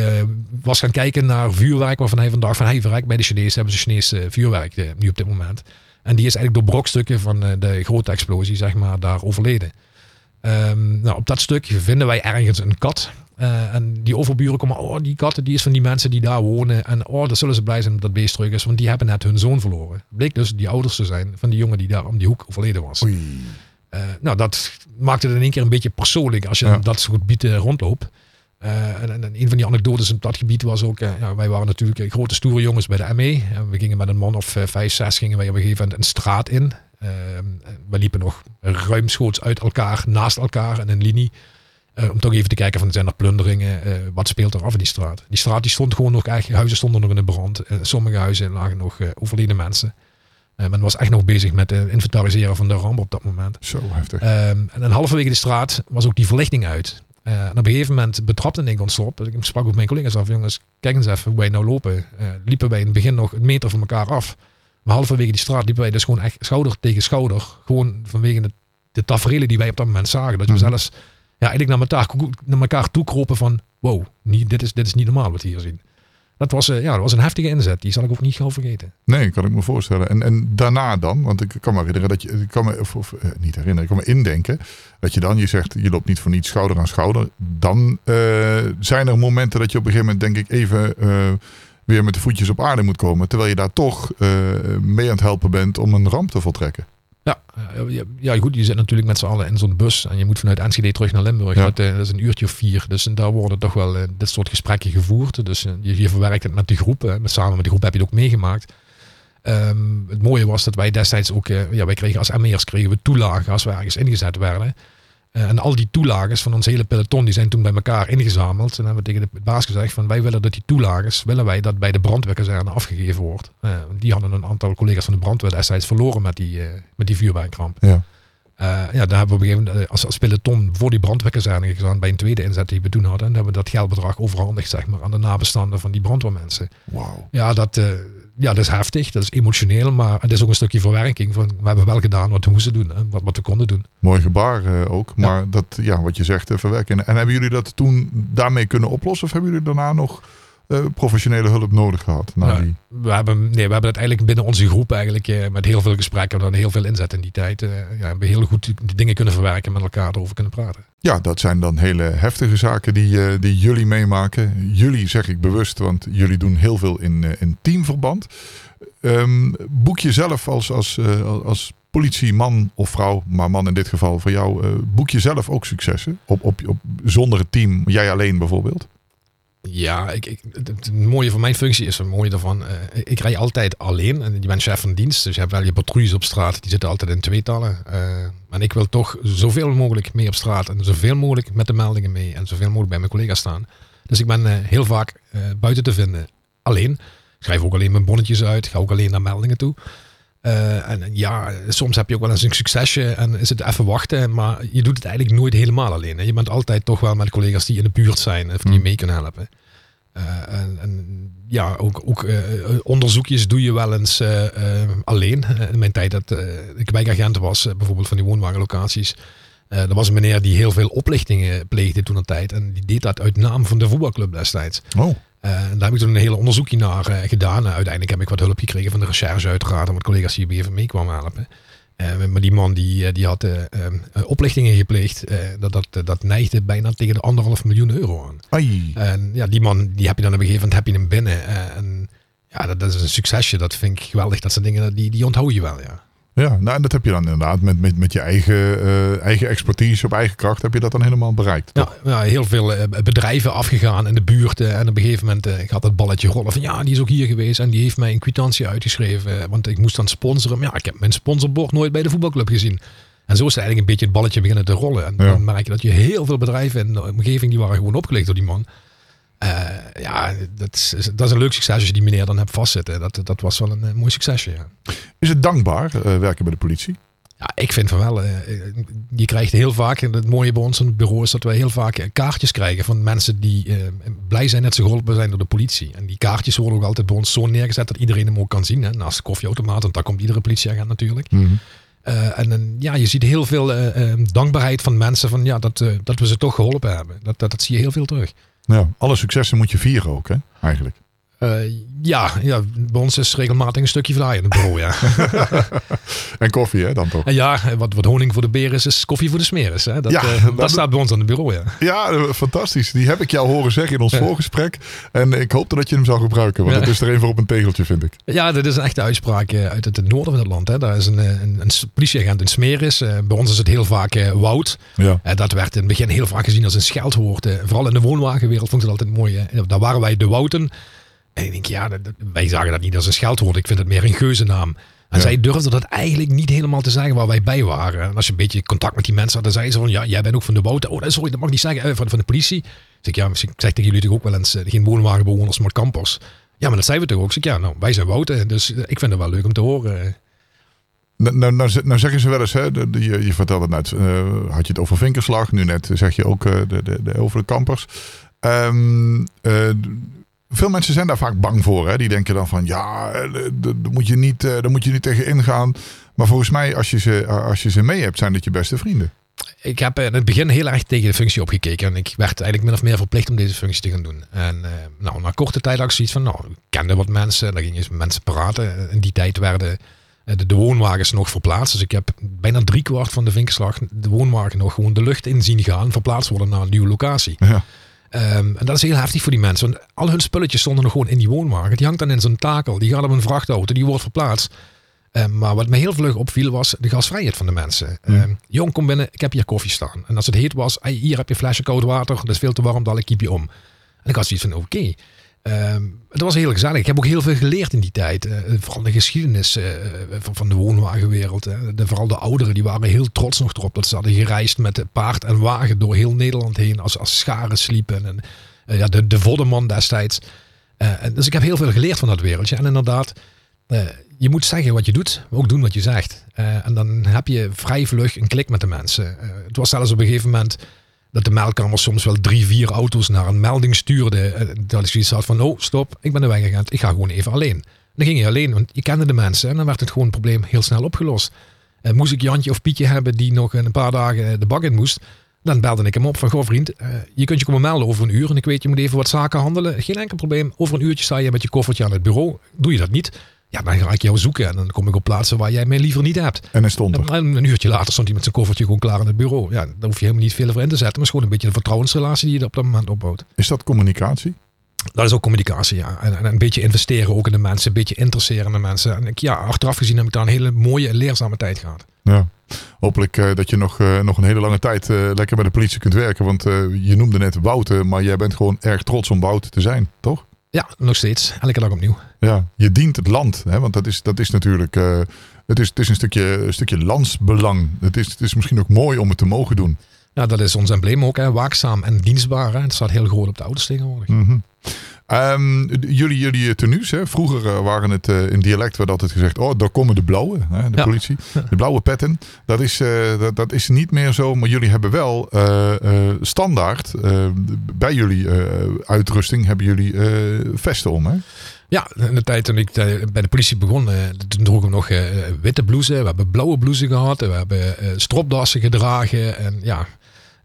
[SPEAKER 2] was gaan kijken naar vuurwerk waarvan hij vandaag van hij verrekt bij de Chinezen hebben ze Chinese vuurwerk nu op dit moment. En die is eigenlijk door brokstukken van de grote explosie zeg maar daar overleden. Um, nou, op dat stuk vinden wij ergens een kat. Uh, en die overburen komen, oh, die katten die is van die mensen die daar wonen. En oh, dan zullen ze blij zijn dat dat beest terug is, want die hebben net hun zoon verloren. Bleek dus die ouders te zijn van die jongen die daar om die hoek overleden was. Uh, nou, dat maakte het in één keer een beetje persoonlijk als je ja. dat soort gebieden rondloopt. Uh, en, en, een van die anekdotes op dat gebied was ook, ja, wij waren natuurlijk grote stoere jongens bij de ME. En we gingen met een man of vijf, zes, gingen wij op een gegeven moment een straat in. we liepen nog ruimschoots uit elkaar, naast elkaar in een linie. Uh, om toch even te kijken van zijn er plunderingen, uh, wat speelt er af in die straat. Die straat die stond gewoon nog echt, huizen stonden nog in de brand. Uh, sommige huizen lagen nog overleden mensen. men was echt nog bezig met het inventariseren van de ramp op dat moment.
[SPEAKER 1] Zo heftig.
[SPEAKER 2] Ehm, en halverwege de straat was ook die verlichting uit. En op een gegeven moment betrapte ik ons op. Ik sprak ook mijn collega's af, jongens, kijk eens even hoe wij nou lopen. liepen wij in het begin nog een meter van elkaar af. Maar halverwege die straat liepen wij dus gewoon echt schouder tegen schouder. Gewoon vanwege de, de tafereelen die wij op dat moment zagen. Dat je mm. zelfs ja, eigenlijk naar elkaar, naar elkaar toe kropen van wow, niet, dit, is, dit is niet normaal wat we hier zien. Dat was, uh, ja, dat was een heftige inzet. Die zal ik ook niet gauw vergeten.
[SPEAKER 1] Nee, kan ik me voorstellen. En, en daarna dan, want ik kan me herinneren dat je, kan me, uh, niet herinneren, ik kan me indenken dat je dan, je zegt, je loopt niet voor niets schouder aan schouder. Dan uh, zijn er momenten dat je op een gegeven moment, denk ik, even weer met de voetjes op aarde moet komen. Terwijl je daar toch mee aan het helpen bent om een ramp te voltrekken.
[SPEAKER 2] Ja, ja, goed, je zit natuurlijk met z'n allen in zo'n bus en je moet vanuit Enschede terug naar Limburg. Dat, eh, dat, is een uurtje of vier. Dus daar worden toch wel uh, dit soort gesprekken gevoerd. Dus je, je, verwerkt het met die groep. Met, samen met die groep heb je het ook meegemaakt. Um, het mooie was dat wij destijds ook, ja, wij kregen als ME'ers kregen we toelagen als we ergens ingezet werden. Eh, en al die toelages van ons hele peloton, die zijn toen bij elkaar ingezameld. En hebben we tegen de baas gezegd van wij willen dat die toelages, willen wij dat bij de brandweerkazerne afgegeven wordt. Uh, die hadden een aantal collega's van de brandweer destijds verloren met die, uh, met die vuurwerkramp. Ja. ja, daar hebben we op een gegeven moment als, als peloton voor die brandweerkazerne gegaan bij een tweede inzet die we toen hadden. En hebben we dat geldbedrag overhandigd zeg maar, aan de nabestaanden van die brandweermensen.
[SPEAKER 1] Wow.
[SPEAKER 2] Ja, dat, ja, dat is heftig, dat is emotioneel, maar het is ook een stukje verwerking van we hebben wel gedaan wat we moesten doen, en wat, wat we konden doen.
[SPEAKER 1] Mooi gebaar uh, ook, maar dat, ja, wat je zegt, verwerken. En hebben jullie dat toen daarmee kunnen oplossen of hebben jullie daarna nog uh, professionele hulp nodig gehad?
[SPEAKER 2] Nou, die... we, hebben, nee, we hebben het eigenlijk binnen onze groep eigenlijk met heel veel gesprekken en heel veel inzet in die tijd, ja, hebben heel goed die dingen kunnen verwerken met elkaar erover kunnen praten.
[SPEAKER 1] Ja, dat zijn dan hele heftige zaken die, die jullie meemaken. Jullie zeg ik bewust, want jullie doen heel veel in, in teamverband. Um, boek je zelf als, als, uh, als politieman of vrouw, maar man in dit geval voor jou, uh, boek je zelf ook successen? Op, op, op, zonder het team, jij alleen bijvoorbeeld?
[SPEAKER 2] Ja, ik, ik, het, mooie van mijn functie is het mooie daarvan. Uh, ik rij altijd alleen. En je bent chef van dienst, dus je hebt wel je patrouilles op straat. Die zitten altijd in tweetallen. Uh, en ik wil toch zoveel mogelijk mee op straat. En zoveel mogelijk met de meldingen mee. En zoveel mogelijk bij mijn collega's staan. Dus ik ben uh, heel vaak buiten te vinden. Alleen schrijf ook alleen mijn bonnetjes uit. Ga ook alleen naar meldingen toe. Uh, en ja, soms heb je ook wel eens een succesje en is het even wachten. Maar je doet het eigenlijk nooit helemaal alleen. Hè. Je bent altijd toch wel met collega's die in de buurt zijn of die je hmm. mee kunnen helpen. Uh, en, en, ja, ook, ook uh, onderzoekjes doe je wel eens alleen. in mijn tijd dat ik wijkagent was, bijvoorbeeld van die woonwagenlocaties. er was een meneer die heel veel oplichtingen pleegde toen een tijd. En die deed dat uit naam van de voetbalclub destijds.
[SPEAKER 1] Oh.
[SPEAKER 2] Uh, daar heb ik toen een hele onderzoekje naar uh, gedaan. Uh, uiteindelijk heb ik wat hulp gekregen van de recherche uiteraard. Wat collega's die even mee kwamen helpen. maar die man die, die had oplichtingen gepleegd. dat, dat, dat neigde bijna tegen de anderhalf miljoen euro aan.
[SPEAKER 1] Ai.
[SPEAKER 2] En ja, die man die heb je dan op een gegeven moment heb je hem binnen. en ja, dat, dat, is een succesje. Dat vind ik geweldig. Dat soort dingen, die, die onthoud je wel, ja.
[SPEAKER 1] Ja, nou, en dat heb je dan inderdaad met, met, met je eigen, uh, eigen expertise op eigen kracht heb je dat dan helemaal bereikt.
[SPEAKER 2] Ja, ja, heel veel uh, bedrijven afgegaan in de buurt. Uh, en op een gegeven moment gaat dat balletje rollen van ja, die is ook hier geweest en die heeft mij een kwitantie uitgeschreven. want ik moest dan sponsoren. Maar ja, ik heb mijn sponsorbord nooit bij de voetbalclub gezien. En zo is het eigenlijk een beetje het balletje beginnen te rollen. En
[SPEAKER 1] Ja.
[SPEAKER 2] dan merk je dat je heel veel bedrijven in de omgeving, die waren gewoon opgelegd door die man. Eh, ja, dat is, dat is een leuk succes als je die meneer dan hebt vastzitten. Dat, dat was wel een, eh, mooi succesje, ja.
[SPEAKER 1] Is het dankbaar eh, werken bij de politie?
[SPEAKER 2] Ja, ik vind van wel. eh, Je krijgt heel vaak, en het mooie bij ons in het bureau is dat wij heel vaak kaartjes krijgen van mensen die blij zijn dat ze geholpen zijn door de politie. En die kaartjes worden ook altijd bij ons zo neergezet dat iedereen hem ook kan zien. Hè. Naast de koffieautomaat, want daar komt iedere politieagent natuurlijk. Eh, en dan, ja, je ziet heel veel dankbaarheid van mensen van ja, dat, dat we ze toch geholpen hebben. Dat, dat, dat zie je heel veel terug.
[SPEAKER 1] Ja, alle successen moet je vieren ook, hè? Eigenlijk.
[SPEAKER 2] Eh, ja, ja, bij ons is regelmatig een stukje vlaai in het bureau, ja.
[SPEAKER 1] En koffie, hè, dan toch?
[SPEAKER 2] en ja, wat, wat honing voor de beren is, is koffie voor de smeris. Hè. Dat,
[SPEAKER 1] Ja,
[SPEAKER 2] eh, dat,
[SPEAKER 1] dat-
[SPEAKER 2] staat bij ons aan het bureau, ja.
[SPEAKER 1] Ja, eh, fantastisch. Die heb ik jou horen zeggen in ons
[SPEAKER 2] Ja.
[SPEAKER 1] voorgesprek. En ik hoopte dat je hem zou gebruiken. Want
[SPEAKER 2] Ja.
[SPEAKER 1] het is er een voor op een tegeltje, vind ik.
[SPEAKER 2] Ja, dit is een echte uitspraak eh, uit het noorden van het land. Hè. Daar is een, eh, een, een politieagent in Smeris. Eh, bij ons is het heel vaak eh, woud.
[SPEAKER 1] Ja.
[SPEAKER 2] Eh, dat werd in het begin heel vaak gezien als een scheldwoord. eh. vooral in de woonwagenwereld vond ik het altijd mooi. Daar waren wij de Wouten. En ik denk, ja, dat- wij zagen dat niet als een scheldwoord. Ik vind het meer een geuzennaam. En
[SPEAKER 1] Ja.
[SPEAKER 2] zij durfden dat eigenlijk niet helemaal te zeggen waar wij bij waren. En als je een beetje contact met die mensen had, dan zeiden ze van, ja, jij bent ook van de Wouten. Oh, sorry, dat mag niet zeggen. Eh, van, van de politie. Dus ik, ja, ik zeg tegen jullie toch ook wel eens, eh, geen woonwagenbewoners, maar kampers. Ja, maar dat zijn we toch ook. Ik zeg, ja, nou, wij zijn Wouten. Dus eh, ik vind het wel leuk om te horen.
[SPEAKER 1] Nou, nou, nou, nou zeggen ze wel eens, hè, de, de- je, je vertelde net, had je het over vinkerslag. Nu net zeg je ook de, de, de, over de kampers. Ehm, eh, veel mensen zijn daar vaak bang voor. Hè? Die denken dan van, ja, eh, daar moet, je niet, eh, daar moet je niet tegen ingaan. Maar volgens mij, als je, ze, als je ze mee hebt, zijn dat je beste vrienden.
[SPEAKER 2] Ik heb in het begin heel erg tegen de functie opgekeken. En ik werd eigenlijk min of meer verplicht om deze functie te gaan doen. En eh, nou, na korte tijd had ik zoiets van, nou, ik kende wat mensen. Daar gingen eens met mensen praten. In die tijd werden de, de woonwagens nog verplaatst. Dus ik heb bijna driekwart van de vinkerslag de woonwagen nog gewoon de lucht in zien gaan. Verplaatst worden naar een nieuwe locatie.
[SPEAKER 1] Ja.
[SPEAKER 2] Ehm, en dat is heel heftig voor die mensen. Want al hun spulletjes stonden nog gewoon in die woonwagen. Die hangt dan in zo'n takel. Die gaat op een vrachtauto. Die wordt verplaatst. Ehm, maar wat me heel vlug opviel was de gasvrijheid van de mensen. Ehm, jong, kom binnen. Ik heb hier koffie staan. En als het heet was, hey, hier heb je een flesje koud water. Dat is veel te warm, dan ik keep je om. En ik had zoiets van, oké. Ehm, het was heel gezellig. Ik heb ook heel veel geleerd in die tijd. Eh, vooral de geschiedenis eh, van, van de woonwagenwereld. Vooral de ouderen, die waren heel trots nog erop. Dat ze hadden gereisd met paard en wagen door heel Nederland heen. Als, als scharen sliepen. En, eh, ja, de, de voddenman destijds. Eh, dus ik heb heel veel geleerd van dat wereldje. En inderdaad, eh, je moet zeggen wat je doet, maar ook doen wat je zegt. Eh, en dan heb je vrij vlug een klik met de mensen. Eh, het was zelfs op een gegeven moment dat de meldkamer soms wel drie, vier auto's naar een melding stuurde. Eh, dat ik zoiets had van, oh stop, ik ben de wegagent, ik ga gewoon even alleen. En dan ging je alleen, want je kende de mensen en dan werd het gewoon een probleem heel snel opgelost. Eh, moest ik Jantje of Pietje hebben die nog een paar dagen de bak in moest, dan belde ik hem op van, goh vriend, eh, je kunt je komen melden over een uur en ik weet je moet even wat zaken handelen. Geen enkel probleem, over een uurtje sta je met je koffertje aan het bureau. Doe je dat niet, ja, dan ga ik jou zoeken en dan kom ik op plaatsen waar jij mij liever niet hebt.
[SPEAKER 1] En hij stond er.
[SPEAKER 2] En een uurtje later stond hij met zijn koffertje gewoon klaar aan het bureau. Ja, daar hoef je helemaal niet veel voor in te zetten. Maar het is gewoon een beetje de vertrouwensrelatie die je op dat moment opbouwt.
[SPEAKER 1] Is dat communicatie?
[SPEAKER 2] Dat is ook communicatie, ja. En, en een beetje investeren ook in de mensen. Een beetje interesseren in de mensen. En ik, ja, achteraf gezien heb ik daar een hele mooie en leerzame tijd gehad.
[SPEAKER 1] Ja. Hopelijk eh, dat je nog, eh, nog een hele lange tijd eh, lekker bij de politie kunt werken. Want je noemde net Wouter, maar jij bent gewoon erg trots om Wouter te zijn, toch?
[SPEAKER 2] Ja, nog steeds. Elke dag opnieuw.
[SPEAKER 1] Ja, je dient het land. Hè? Want dat is, dat is natuurlijk. eh, het, is, het is een stukje, een stukje landsbelang. Het is, het is misschien ook mooi om het te mogen doen.
[SPEAKER 2] Ja, dat is ons embleem ook. Hè. Waakzaam en dienstbaar. Hè. Het staat heel groot op de auto's tegenwoordig.
[SPEAKER 1] Mhm. Ehm, jullie, jullie tenues, hè? vroeger eh, waren het eh, in dialect werd altijd gezegd: Oh, daar komen de blauwe, hè? de
[SPEAKER 2] Ja.
[SPEAKER 1] politie. De blauwe petten. Dat is, eh, dat, dat is niet meer zo, maar jullie hebben wel eh, eh, standaard eh, bij jullie eh, uitrusting hebben jullie eh, vesten om. Hè?
[SPEAKER 2] Ja, in de tijd toen ik eh, bij de politie begon, eh, toen droegen we nog eh, witte blouses. We hebben blauwe blouses gehad. We hebben eh, stropdassen gedragen. En ja,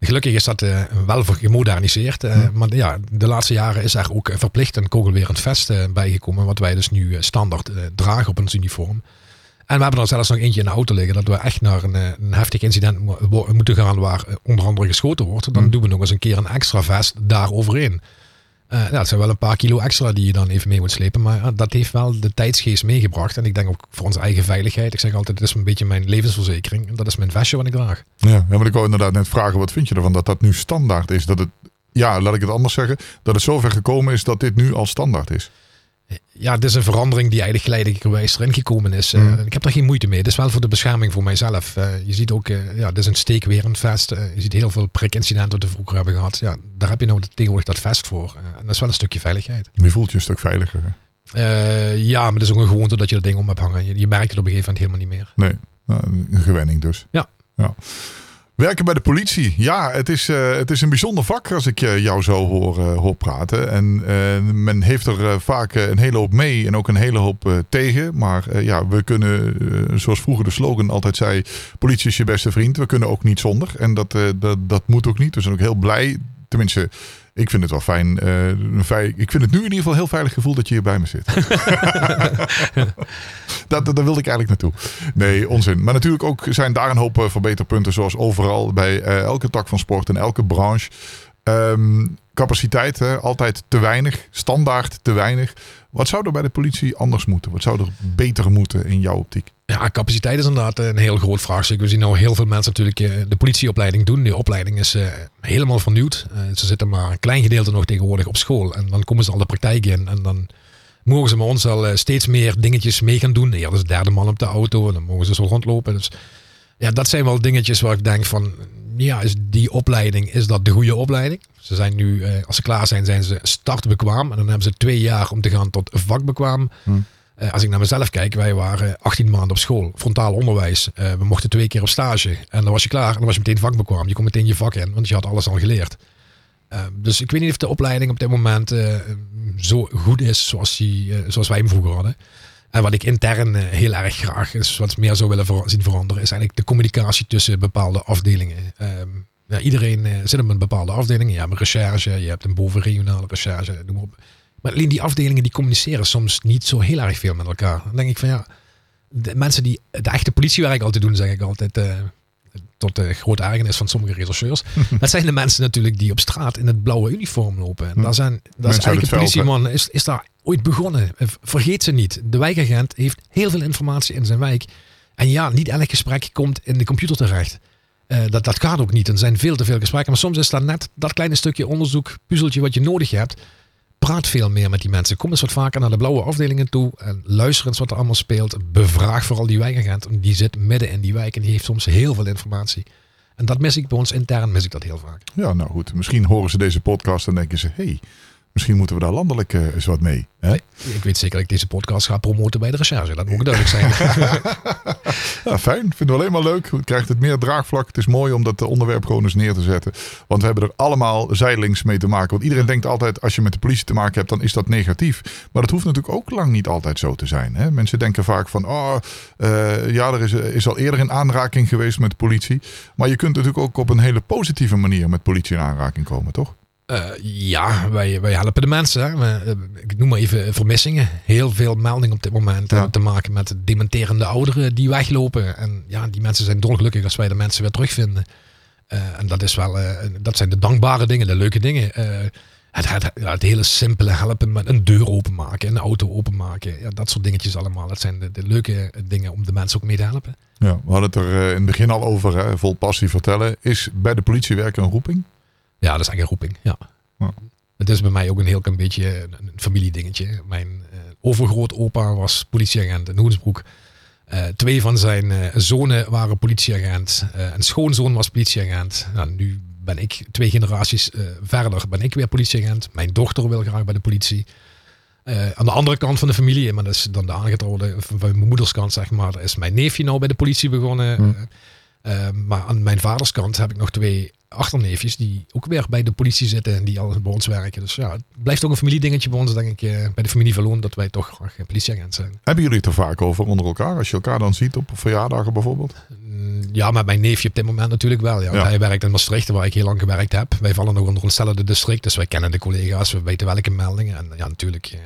[SPEAKER 2] gelukkig is dat eh, wel gemoderniseerd. Eh, Maar ja, de laatste jaren is er ook eh, verplicht een kogelwerend vest bijgekomen. Wat wij dus nu standaard dragen op ons uniform. En we hebben er zelfs nog eentje in de auto liggen. Dat we echt naar een, een heftig incident mo- moeten gaan waar onder andere geschoten wordt. Dan doen we nog eens een keer een extra vest daar Eh, ja, het zijn wel een paar kilo extra die je dan even mee moet slepen. Maar ja, dat heeft wel de tijdsgeest meegebracht. En ik denk ook voor onze eigen veiligheid. Ik zeg altijd, het is een beetje mijn levensverzekering. En dat is mijn vestje wat ik draag.
[SPEAKER 1] Ja, ja, maar ik wou inderdaad net vragen: wat vind je ervan dat dat nu standaard is? Dat het, ja, laat ik het anders zeggen, dat het zover gekomen is dat dit nu al standaard is.
[SPEAKER 2] Ja, het is een verandering die eigenlijk geleidelijkerwijs erin gekomen is.
[SPEAKER 1] Mm.
[SPEAKER 2] ik heb daar geen moeite mee. Het is wel voor de bescherming voor mijzelf. je ziet ook, ja, het is een steek weer een vest. je ziet heel veel prikincidenten die we vroeger hebben gehad. Ja, daar heb je nou tegenwoordig dat vest voor. en dat is wel een stukje veiligheid.
[SPEAKER 1] Je voelt je een stuk veiliger.
[SPEAKER 2] ja, maar het is ook een gewoonte dat je dat ding om hebt hangen. Je, je merkt het op een gegeven moment helemaal niet meer.
[SPEAKER 1] Nee, nou, een gewenning dus.
[SPEAKER 2] Ja.
[SPEAKER 1] ja. Werken bij de politie. Ja, het is, uh, het is een bijzonder vak als ik uh, jou zo hoor, uh, praten. En men heeft er vaak een hele hoop mee en ook een hele hoop tegen. Maar ja, we kunnen, zoals vroeger de slogan altijd zei, politie is je beste vriend. We kunnen ook niet zonder. En dat, dat, dat moet ook niet. We zijn ook heel blij, tenminste ik vind het wel fijn. Uh, ik vind het nu in ieder geval een heel veilig gevoel dat je hier bij me zit. dat, dat, daar wilde ik eigenlijk naartoe. Nee, onzin. Maar natuurlijk ook zijn daar een hoop uh, verbeterpunten. Zoals overal bij uh, elke tak van sport en elke branche. Um, capaciteit, hè, altijd te weinig. Standaard te weinig. Wat zou er bij de politie anders moeten? Wat zou er beter moeten in jouw optiek?
[SPEAKER 2] Ja, capaciteit is inderdaad een heel groot vraagstuk. We zien nou heel veel mensen natuurlijk de politieopleiding doen. Die opleiding is uh, helemaal vernieuwd. Uh, ze zitten maar een klein gedeelte nog tegenwoordig op school. En dan komen ze al de praktijk in. En dan mogen ze met ons al steeds meer dingetjes mee gaan doen. Ja, dat is de derde man op de auto. En dan mogen ze zo rondlopen. Dus ja, dat zijn wel dingetjes waar ik denk van... Ja, is die opleiding, is dat de goede opleiding? Ze zijn nu, als ze klaar zijn, zijn ze startbekwaam. En dan hebben ze twee jaar om te gaan tot vakbekwaam. Hmm. Uh, als ik naar mezelf kijk, wij waren 18 maanden op school, frontaal onderwijs. Uh, we mochten twee keer op stage. En dan was je klaar en dan was je meteen vakbekwaam. Je kon meteen je vak in, want je had alles al geleerd. Uh, dus ik weet niet of de opleiding op dit moment zo goed is zoals, die, zoals wij hem vroeger hadden. En wat ik intern heel erg graag is, wat meer zou willen zien veranderen, is eigenlijk de communicatie tussen bepaalde afdelingen. Ehm, iedereen zit op een bepaalde afdeling. Je hebt een recherche, je hebt een bovenregionale recherche, noem maar op. Maar alleen die afdelingen die communiceren soms niet zo heel erg veel met elkaar. Dan denk ik van ja, de mensen die de echte politiewerk altijd doen, zeg ik altijd. Uh, tot de grote ergernis van sommige rechercheurs. dat zijn de mensen natuurlijk die op straat in het blauwe uniform lopen. En daar zijn, dat is eigenlijk een politieman, is, is daar ooit begonnen. Vergeet ze niet. De wijkagent heeft heel veel informatie in zijn wijk. En ja, niet elk gesprek komt in de computer terecht. Uh, dat, dat gaat ook niet. Er zijn veel te veel gesprekken. Maar soms is dat net dat kleine stukje onderzoek, puzzeltje wat je nodig hebt praat veel meer met die mensen. Kom eens wat vaker naar de blauwe afdelingen toe en luister eens wat er allemaal speelt. Bevraag vooral die wijkagent. Die zit midden in die wijk en die heeft soms heel veel informatie. En dat mis ik bij ons intern, mis ik dat heel vaak.
[SPEAKER 1] Ja, nou goed. Misschien horen ze deze podcast en denken ze, hey, Misschien moeten we daar landelijk uh, eens wat mee. Hè?
[SPEAKER 2] Ik weet zeker dat ik deze podcast ga promoten bij de recherche. Dat moet ook duidelijk zijn.
[SPEAKER 1] ja, fijn. Vinden we alleen maar leuk. Het krijgt het meer draagvlak. Het is mooi om dat onderwerp gewoon eens neer te zetten. Want we hebben er allemaal zijlings mee te maken. Want iedereen denkt altijd als je met de politie te maken hebt, dan is dat negatief. Maar dat hoeft natuurlijk ook lang niet altijd zo te zijn. Hè? Mensen denken vaak van, oh, uh, ja, er is, is al eerder in aanraking geweest met de politie. Maar je kunt natuurlijk ook op een hele positieve manier met politie in aanraking komen, toch?
[SPEAKER 2] Uh, ja, wij, wij helpen de mensen. We, eh, ik noem maar even vermissingen. Heel veel meldingen op dit moment ja. te maken met dementerende ouderen die weglopen. En ja, die mensen zijn dolgelukkig als wij de mensen weer terugvinden. Uh, en dat, is wel, dat zijn de dankbare dingen, de leuke dingen. Het, het, het, hele simpele helpen met een deur openmaken, een auto openmaken. Ja, dat soort dingetjes allemaal. Dat zijn de, de, leuke dingen om de mensen ook mee te helpen.
[SPEAKER 1] Ja, we hadden het er in het begin al over, hè, vol passie vertellen. Is bij de politie werken een roeping?
[SPEAKER 2] Ja, dat is eigenlijk een roeping. Ja. ja. Het is bij mij ook een heel klein beetje een, familiedingetje. Mijn uh, overgrootopa was politieagent in Hoensbroek. Uh, twee van zijn uh, zonen waren politieagent. een schoonzoon was politieagent. Nou, nu ben ik twee generaties verder, ben ik weer politieagent. Mijn dochter wil graag bij de politie. aan de andere kant van de familie, maar dat is dan de aangetrouwde van mijn moederskant, zeg maar, is mijn neefje nou bij de politie begonnen. Hm. maar aan mijn vaderskant heb ik nog twee achterneefjes die ook weer bij de politie zitten en die al bij ons werken. Dus ja, het blijft ook een familiedingetje bij ons, denk ik, eh, bij de familie Verloon, dat wij toch graag politieagent zijn.
[SPEAKER 1] Hebben jullie het er vaak over onder elkaar, als je elkaar dan ziet op verjaardagen bijvoorbeeld?
[SPEAKER 2] Mm, ja, met mijn neefje op dit moment natuurlijk wel. Ja. Hij werkt in Maastricht, waar ik heel lang gewerkt heb. Wij vallen nog onder hetzelfde district, dus wij kennen de collega's, we weten welke meldingen. En ja, natuurlijk, eh,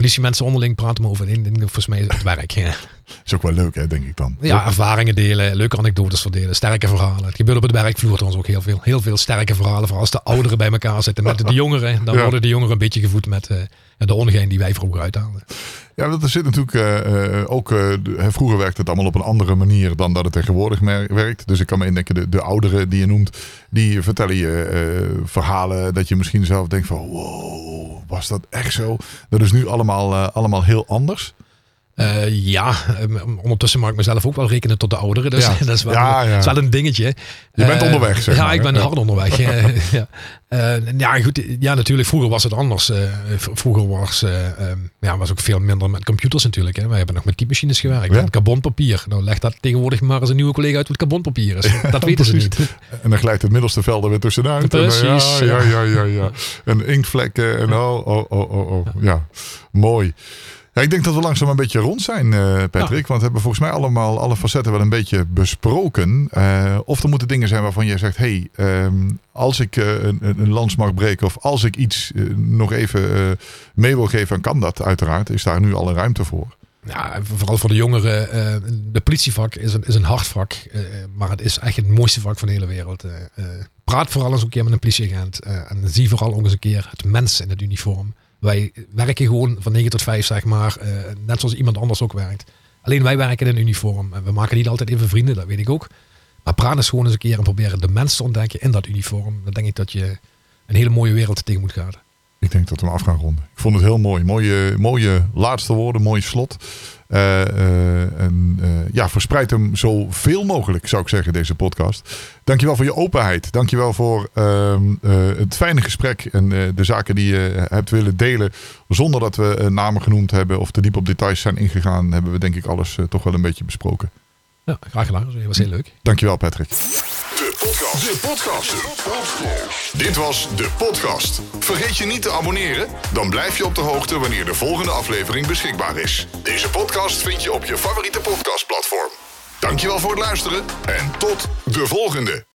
[SPEAKER 2] politiemensen onderling praten over één ding, volgens mij het werk. Ja.
[SPEAKER 1] Is ook wel leuk, hè, denk ik dan.
[SPEAKER 2] Ja, ervaringen delen, leuke anekdotes verdelen, sterke verhalen. Het gebeurt op het werkvloer trouwens ook heel veel. Heel veel sterke verhalen. Vooral als de ouderen bij elkaar zitten met de jongeren. Dan worden de jongeren een beetje gevoed met uh, de ongein die wij vroeger uithaalden.
[SPEAKER 1] Ja, dat zit natuurlijk uh, ook. Uh, vroeger werkte het allemaal op een andere manier dan dat het tegenwoordig werkt. Dus ik kan me indenken, de, de ouderen die je noemt, die vertellen je verhalen dat je misschien zelf denkt van wow was dat echt zo? Dat is nu allemaal, allemaal heel anders.
[SPEAKER 2] Uh, ja, um, ondertussen maak ik mezelf ook wel rekenen tot de ouderen. Dus ja. dat, is wel, ja, ja. is wel een dingetje.
[SPEAKER 1] Je bent uh, onderweg, zeg
[SPEAKER 2] Ja,
[SPEAKER 1] maar,
[SPEAKER 2] ik ben hard onderweg. ja. Uh, ja, goed. Ja, natuurlijk, vroeger was het anders. vroeger was, um, ja, was ook veel minder met computers natuurlijk. Hè. Wij hebben nog met typemachines gewerkt. Met carbonpapier. Nou, leg dat tegenwoordig maar eens een nieuwe collega uit wat carbonpapier is. Dat weten ze niet.
[SPEAKER 1] En dan glijdt het middelste veld er weer tussenuit.
[SPEAKER 2] Precies.
[SPEAKER 1] En, ja, ja, ja, ja, En inktvlekken en oh, oh, oh, oh, oh. Ja, mooi. Ja, ik denk dat we langzaam een beetje rond zijn, uh, Patrick. Ja. Want we hebben volgens mij allemaal alle facetten wel een beetje besproken. Uh, of er moeten dingen zijn waarvan jij zegt: hey, um, als ik uh, een, een lans mag breken of als ik iets nog even mee wil geven, kan dat uiteraard. Is daar nu al een ruimte voor?
[SPEAKER 2] Ja, vooral voor de jongeren. de politievak is een, is een hard vak. maar het is echt het mooiste vak van de hele wereld. praat vooral eens een keer met een politieagent. en zie vooral ook eens een keer het mens in het uniform. Wij werken gewoon van 9 tot 5, zeg maar. Uh, net zoals iemand anders ook werkt. Alleen wij werken in uniform. En we maken niet altijd even vrienden, dat weet ik ook. Maar praat eens gewoon eens een keer en proberen de mensen te ontdekken in dat uniform. Dan denk ik dat je een hele mooie wereld tegen moet gaan.
[SPEAKER 1] Ik denk dat we af gaan ronden. Ik vond het heel mooi. Mooie, mooie laatste woorden, mooi slot. Uh, uh, en uh, ja, verspreid hem zoveel mogelijk, zou ik zeggen, deze podcast. Dankjewel voor je openheid. Dankjewel voor ehm, het fijne gesprek en de zaken die je hebt willen delen. Zonder dat we namen genoemd hebben of te diep op details zijn ingegaan, hebben we denk ik alles toch wel een beetje besproken.
[SPEAKER 2] Ja, graag gedaan. Dat was heel leuk.
[SPEAKER 1] Dankjewel, Patrick. De podcast. Dit was de podcast. Vergeet je niet te abonneren, dan blijf je op de hoogte wanneer de volgende aflevering beschikbaar is. Deze podcast vind je op je favoriete podcastplatform. Dankjewel voor het luisteren en tot de volgende.